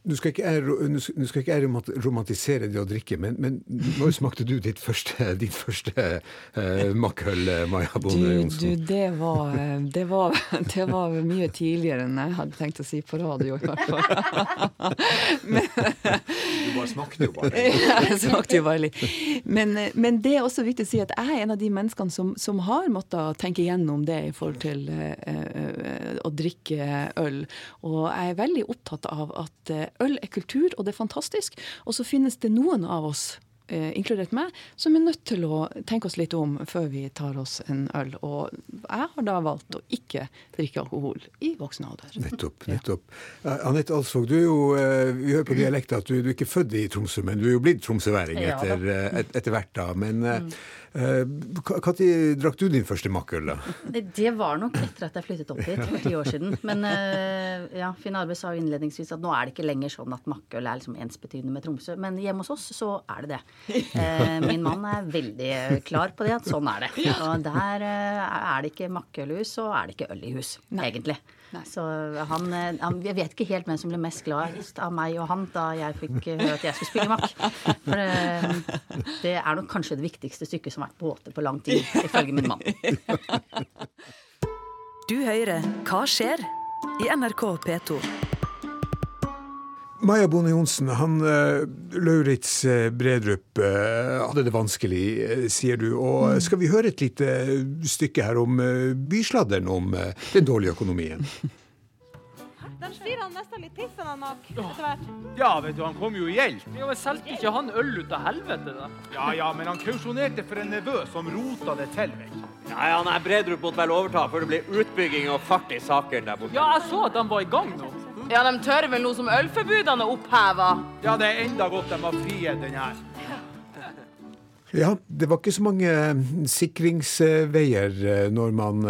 Nå skal ikke jeg, skal- ikke romantisere det å drikke, men, men når smakte du ditt første, ditt første uh, makkøl, eh, Maja Bonde Johnsen? du det, var, eh, det, var, det var mye tidligere enn jeg hadde tenkt å si på radio, i hvert fall. Du bare smakte jo bare. Jeg smakte jo bare litt. Men, men det er også viktig å si at jeg er en av de menneskene som, som har måttet tenke gjennom det i forhold til uh, uh, å drikke øl. Og jeg er veldig opptatt av at øl er kultur, og det er fantastisk. Og så finnes det noen av oss eh, inkludert meg, som er nødt til å tenke oss litt om før vi tar oss en øl. Og jeg har da valgt å ikke drikke alkohol i voksen alder. Nettopp. nettopp. Ja. Anette Alsvåg, du er jo, eh, vi hører på dialekten at du, du er ikke født i Tromsø, men du er jo blitt tromsøværing etter, eh, et, etter hvert. da. Men når drakk du din første makkøl. Det, det var nok etter at jeg flyttet opp hit for ti år siden. Men eh, ja, Finn Arve sa jo innledningsvis at nå er det ikke lenger sånn at makkøl er liksom ensbetydende med Tromsø. Men hjemme hos oss så er det det. Eh, min mann er veldig klar på det, at sånn er det. Og der eh, er det ikke makkølhus, så er det ikke øl i hus, egentlig. Så han, eh, han Jeg vet ikke helt hvem som ble mest glad av meg og han da jeg fikk eh, høre at jeg skulle spille makk. For det, det er nok kanskje det viktigste stykket som har vært på åte på lang tid, ifølge min mann. Du hører Hva skjer? i NRK P2. Maja Bonde Johnsen, han uh, Lauritz eh, Bredrup eh, hadde det vanskelig, eh, sier du. Og skal vi høre et lite stykke her om bysladderen om eh, den dårlige økonomien? Den sier han nesten litt piffen han nok etter hvert. Ja, vet du, han kom jo i gjeld. Ja, men Solgte ikke han øl ut av helvete, da? Ja, ja, men han kausjonerte for en nevø som rota det til, vet du. Ja, ja, nei, Bredrup måtte vel overta før det blir utbygging og fart i sakene der borte. Ja, jeg så at de var i gang nå. Ja, de tør vel nå som ølforbudene er oppheva. Ja, det er enda godt de har frihet den her. Ja, det var ikke så mange eh, sikringsveier eh, når man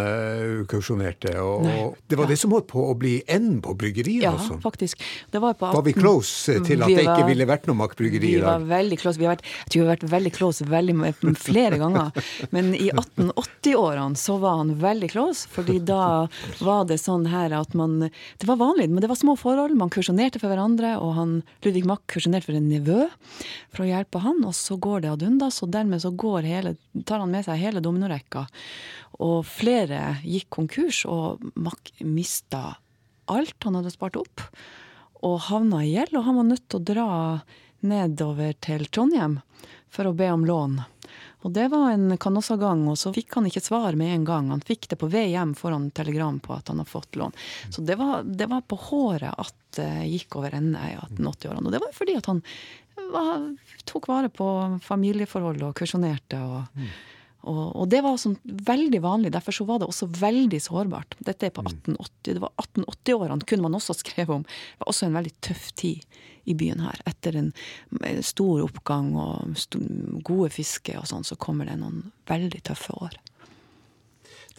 kausjonerte. Og, Nei. det var det som holdt på å bli enden på bryggeriet. Ja, også. faktisk. Det var, på Var vi close til at det ikke ville vært noe i dag? Vi var veldig close. Vi har vært, jeg tror vi har vært veldig close veldig, flere ganger. Men i 1880-årene så var han veldig close, fordi da var det sånn her at man Det var vanlig, men det var små forhold. Man kursjonerte for hverandre, og han, Ludvig Mack kursjonerte for en nevø for å hjelpe han, og så går det ad undas, og dermed så hele, tar han med seg hele dominorekka. Og flere gikk konkurs, og Mack mista alt han hadde spart opp og havna i gjeld, og han var nødt til å dra nedover til Trondheim for å be om lån. Og det var en kanossagang, og så fikk han ikke svar med en gang. Han fikk det på vei hjem foran telegram på at han har fått lån. Så det var, det var på håret at det gikk over ende i 1880-årene. Og det var fordi at han var, tok vare på familieforhold og kursjonerte. og og, og det var sånn veldig vanlig, derfor så var det også veldig sårbart. Dette er på 1880. Det var 1880-årene kunne man også skrevet om. Det var også en veldig tøff tid i byen her. Etter en stor oppgang og gode fiske og sånn, så kommer det noen veldig tøffe år.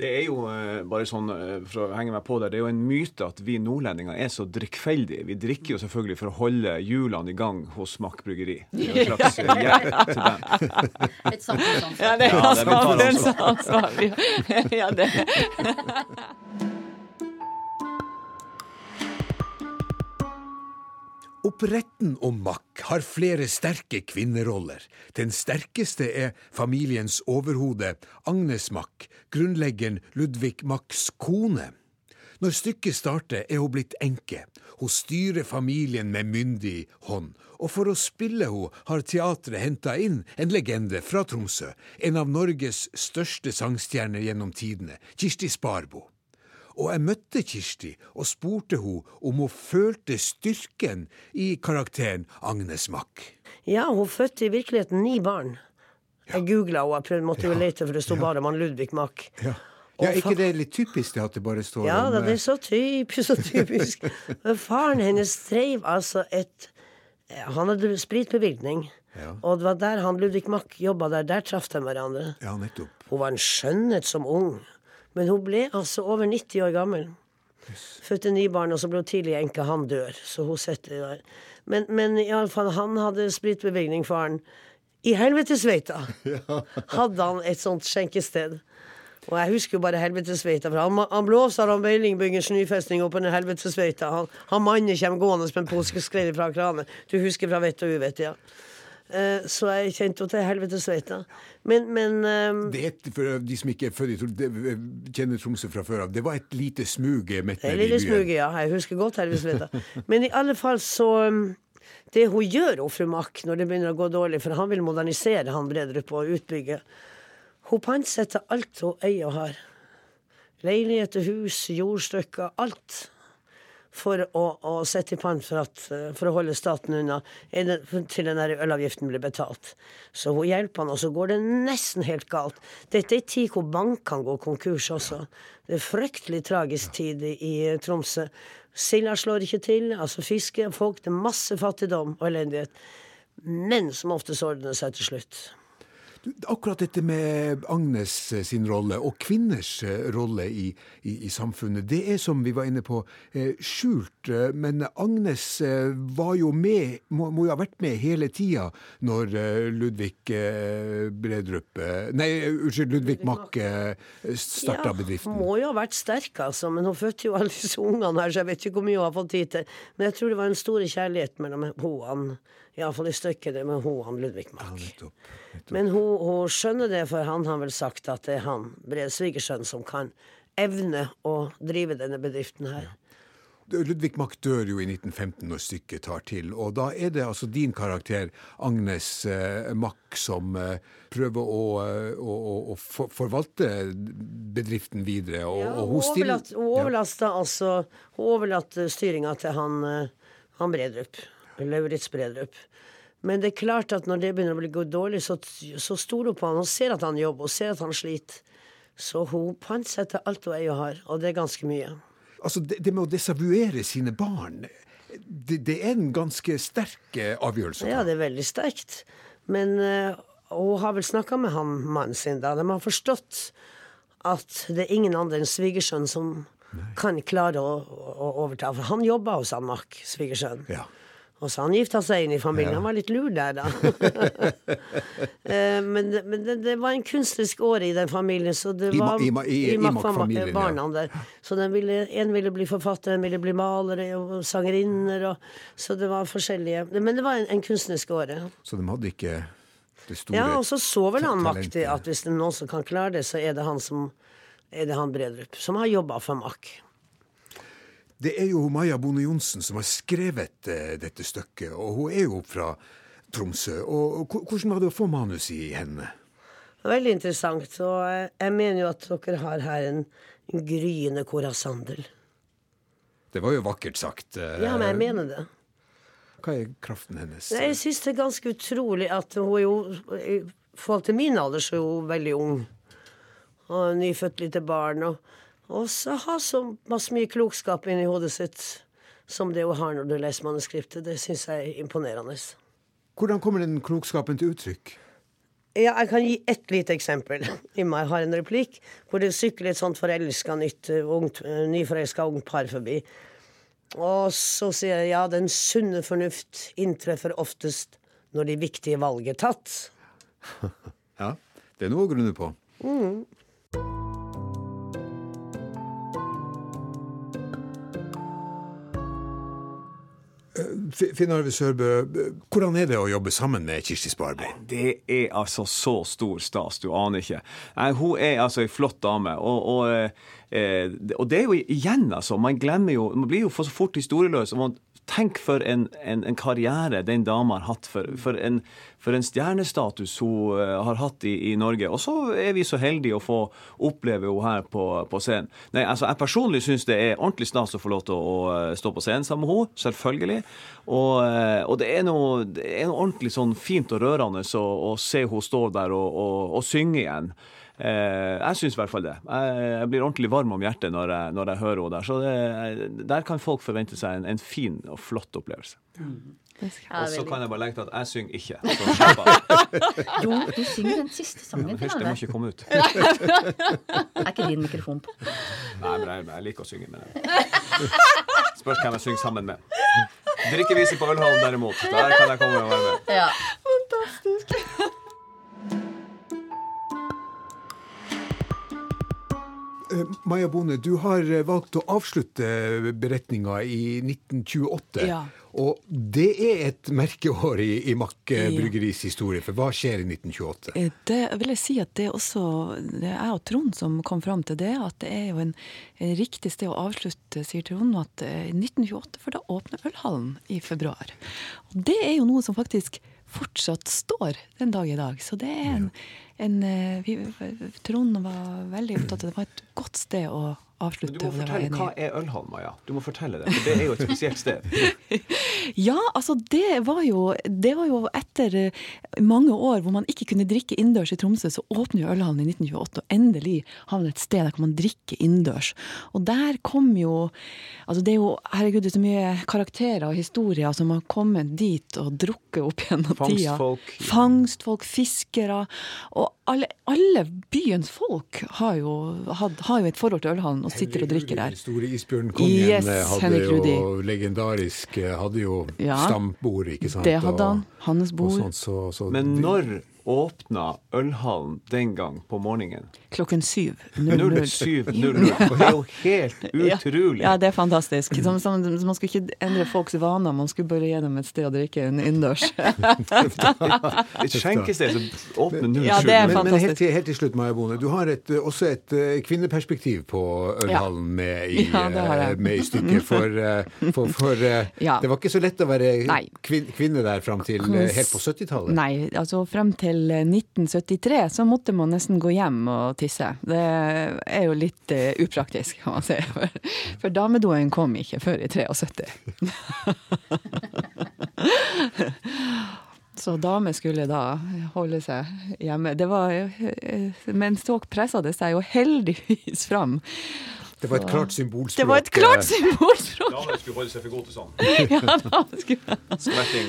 Det er jo eh, bare sånn, eh, for å henge meg på der, det er jo en myte at vi nordlendinger er så drikkfeldige. Vi drikker jo selvfølgelig for å holde hjulene i gang hos Mack bryggeri. Er en slags hjelp til dem. Et samfunnsansvar. Ja, det er et samfunnsansvar. Ja, det. Oppretten om Mack har flere sterke kvinneroller. Den sterkeste er familiens overhode, Agnes Mack, grunnleggeren Ludvig Macks kone. Når stykket starter, er hun blitt enke. Hun styrer familien med myndig hånd. Og for å spille henne har teatret henta inn en legende fra Tromsø. En av Norges største sangstjerner gjennom tidene, Kirsti Sparbo. Og jeg møtte Kirsti og spurte hun om hun følte styrken i karakteren Agnes Mack. Ja, hun fødte i virkeligheten ni barn. Jeg googla og jeg prøvde, måtte jo lete, for det sto bare om han Ludvig Mack. Ja. Ja, er ikke det litt typisk det at det bare står Ja, om Ja, det eh, er så typisk, så typisk. Men faren hennes dreiv altså et Han hadde spritbevilgning. Ja. Og det var der han Ludvig Mack jobba der. Der traff de hverandre. Ja, nettopp. Hun var en skjønnhet som ung. Men hun ble altså over 90 år gammel. Fødte ni barn, og så ble hun tidlig enke. Han dør, så hun sitter der. Men, men iallfall, han hadde spritbevilgning, faren. I helvetesveita hadde han et sånt skjenkested. Og jeg husker jo bare helvetesveita. For han, han blåser av Beiling bygger snøfestning oppå den helvetesveita. Han, han mannen kommer gående med en pose fra kranen. Du husker fra vett og uvett, ja. Eh, så jeg kjente jo til helvetesveita. Men, men um... Det et, for de som ikke er født i Tromsø, det- kjenner Tromsø fra før av, det var et lite smuge midt Det er nede i byen. smuget, ja. Jeg husker godt helvetesveita. Men i alle fall så um, Det hun gjør, fru Mack, når det begynner å gå dårlig, for han vil modernisere han Bredrup og utbygge Hun pantsetter alt hun eier og har. Leiligheter, hus, jordstykker, alt. For å, å sette i pant for, for å holde staten unna til den ølavgiften blir betalt. Så hun hjelper han, og så går det nesten helt galt. Dette er en tid hvor bankene går konkurs også. Det er fryktelig tragisk tid i Tromsø. Silda slår ikke til, altså fiske, folk, det er masse fattigdom og elendighet. Men som oftest ordner seg til slutt. Akkurat dette med Agnes eh, sin rolle, og kvinners eh, rolle i, i, i samfunnet, det er som vi var inne på, eh, skjult. Men Agnes var jo med, må, må jo ha vært med hele tida når Ludvig Bredrup Nei, unnskyld, Ludvig Mack starta ja, bedriften. Må jo ha vært sterk, altså. Men hun fødte jo alle disse ungene her, så jeg vet ikke hvor mye hun har fått tid til. Men jeg tror det var en stor kjærlighet mellom henne, iallfall i stykket det med han Ludvig Mack. Men hun, hun skjønner det, for han har vel sagt at det er han, svigersønnen, som kan evne å drive denne bedriften her. Ludvig Mack dør jo i 1915 når stykket tar til, og da er det altså din karakter, Agnes eh, Mack, som eh, prøver å, eh, å, å, å for, forvalte bedriften videre. Og, Ja, og hun hun stiller overlatt- hun overlasta altså Hun overlater styringa til han, eh, han Bredrup. Lauritz Bredrup. Men det er klart at når det begynner å bli gå dårlig, så, så stoler hun på han og ser at han jobber og ser at han sliter. Så hun pantsetter alt hun eier og har, og det er ganske mye. Altså, det, det med å desavuere sine barn, det, det er en ganske sterk eh, avgjørelse. Ja, det er veldig sterkt. Men uh, hun har vel snakka med han mannen sin da. De har forstått at det er ingen andre enn svigersønnen som kan klare å, å overta. For han jobber hos han svigersønnen. svigersønn. Og så han gifta seg inn i familien. Ja. Han var litt lur der, da. Eh, men men det, det var en kunstnerisk åre i den familien. Så det var, i i, i- i Mack- Mack-familien, ja. der. Så den ville, en ville bli forfatter, en ville bli malere og sangerinner. Og, så det var forskjellige Men det var en, en kunstnerisk åre. Så de hadde ikke det store Ja, og så så vel han Mack at hvis det er noen som kan klare det, så er det han som er det han Bredrup, som har jobba for Mack. Det er jo Maja Bone Johnsen som har skrevet eh, dette stykket, og hun er jo fra Tromsø. Og, Hvordan var det å få manus i hendene? Veldig interessant. Og jeg, jeg mener jo at dere har her en, en gryende Cora Sandel. Det var jo vakkert sagt. eh, Ja, men jeg mener det. Hva er kraften hennes? Jeg syns det er ganske utrolig at hun jo I forhold til min alder så er hun veldig ung. Og nyfødt lite barn. Og, og så ha så masse mye klokskap inni hodet sitt som det hun har når du leser manuskriptet. Det syns jeg er imponerende. Hvordan kommer den klokskapen til uttrykk? Ja, jeg kan gi ett lite eksempel. Imma har en replikk hvor det sykler et sånt forelska nytt, eh, ungt, eh, nyforelska ungt par forbi. Og så sier jeg ja, den sunne fornuft inntreffer oftest når de viktige valg er tatt. Ja, det er noe å grunne på. Mm. Finn Arve Sørbø, eh, hvordan er det å jobbe sammen med Kirsti Sparbo? Det er altså så stor stas, du aner ikke. Hun er altså ei flott dame. Og, og, eh, og det er jo igjen, altså. Man glemmer jo Man blir jo for så fort historieløs. og man Tenk for en, en, en karriere den dama har hatt, for, for, en, for en stjernestatus hun eh, har hatt i, i Norge. Og så er vi så heldige å få oppleve henne her på, på scenen. Nei, altså Jeg personlig syns det er ordentlig stas å få lov til å, å stå på scenen sammen med henne, selvfølgelig. Og, eh, og det, er noe, det er noe ordentlig sånn fint og rørende å, å se henne stå der og, og, og synge igjen. Eh, jeg syns i hvert fall det. Jeg, jeg blir ordentlig varm om hjertet når jeg, når jeg hører henne der. Så det, der kan folk forvente seg en, en fin og flott opplevelse. Og så kan jeg bare legge til at jeg synger ikke. Jo, du synger den siste sangen. Hysj, det må ikke komme ut. Er ikke din mikrofon på? Nei, men jeg, jeg liker å synge. med den. Spørs hvem jeg synger sammen med. Drikkevise på Ølhallen derimot, der kan jeg komme og være med. Ja. Fantastisk. Maja Bone, du har eh, valgt å avslutte beretninga i 1928. Ja. Og det er et merkeår i, i Mack eh, Bryggeris historie, for hva skjer i 1928? Eh, Det vil jeg si at det er også Det er jeg og Trond som kom fram til det. At det er jo en, en riktig sted å avslutte, sier Trond. At eh, 1928, for da åpner Ølhallen i februar. Og det er jo noe som faktisk fortsatt står den dag i dag. Så det er en, en eh, vi, Trond var veldig opptatt av det. Var et godt sted å avslutte. Du må fortelle hva er Ølhallen, Maja? Du må fortelle det, for det er jo et spesielt sted. Ja, altså det var jo, det var jo etter eh, mange år hvor man ikke kunne drikke innendørs i Tromsø, så åpner jo Ølhallen i 1928, og endelig havner et sted der kan man drikke innendørs. Og der kom jo Altså det er jo, herregud, det er så mye karakterer og historier som har kommet dit og drukket opp gjennom tida. Fangstfolk. Fangstfolk, fiskere. Og alle, alle byens folk har jo, had, har jo et forhold til Ølhallen og sitter og drikker der. Store isbjørnkongen Yes, eh, hadde jo legendarisk eh, Hadde jo Ja, stambord, ikke sant? det hadde han. Hans og bord. sånt, så, så Men når åpna Ølhallen den gang på morgenen? Klokken syv. 07.00. Og det er jo helt utrolig. Ja, ja, det er fantastisk. Som, som, man skulle ikke endre folks vaner, man skulle bare gi dem et sted å drikke en innendørs. Et skjenkested som åpner 07. Ja, det er men, men helt, til, helt til slutt, Maja Bone. Du har et, også et eh, kvinneperspektiv på Ølhallen med, i, Ja, eh, med i stykket. For, eh, for, for Ja. det var ikke så lett å være kvin, kvinne der fram til helt på 70-tallet. Nei, altså frem til 1973 så måtte man nesten gå hjem og tisse. Det er jo litt uh, upraktisk, kan man si. For, for damedoen kom ikke før i 73. Så damer skulle da holde seg hjemme. Det var, eh, men så pressa det seg jo heldigvis fram. Det var et klart symbolspråk. Det var et klart symbolspråk! Damene skulle holde seg for gode til sånn. Ja, Skvetting,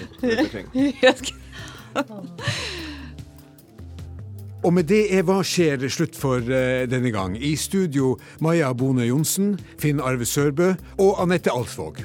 Og med det er Hva skjer slutt for eh, denne gang. I studio Maja Bone Johnsen, Finn Arve Sørbø og Anette Alsvåg.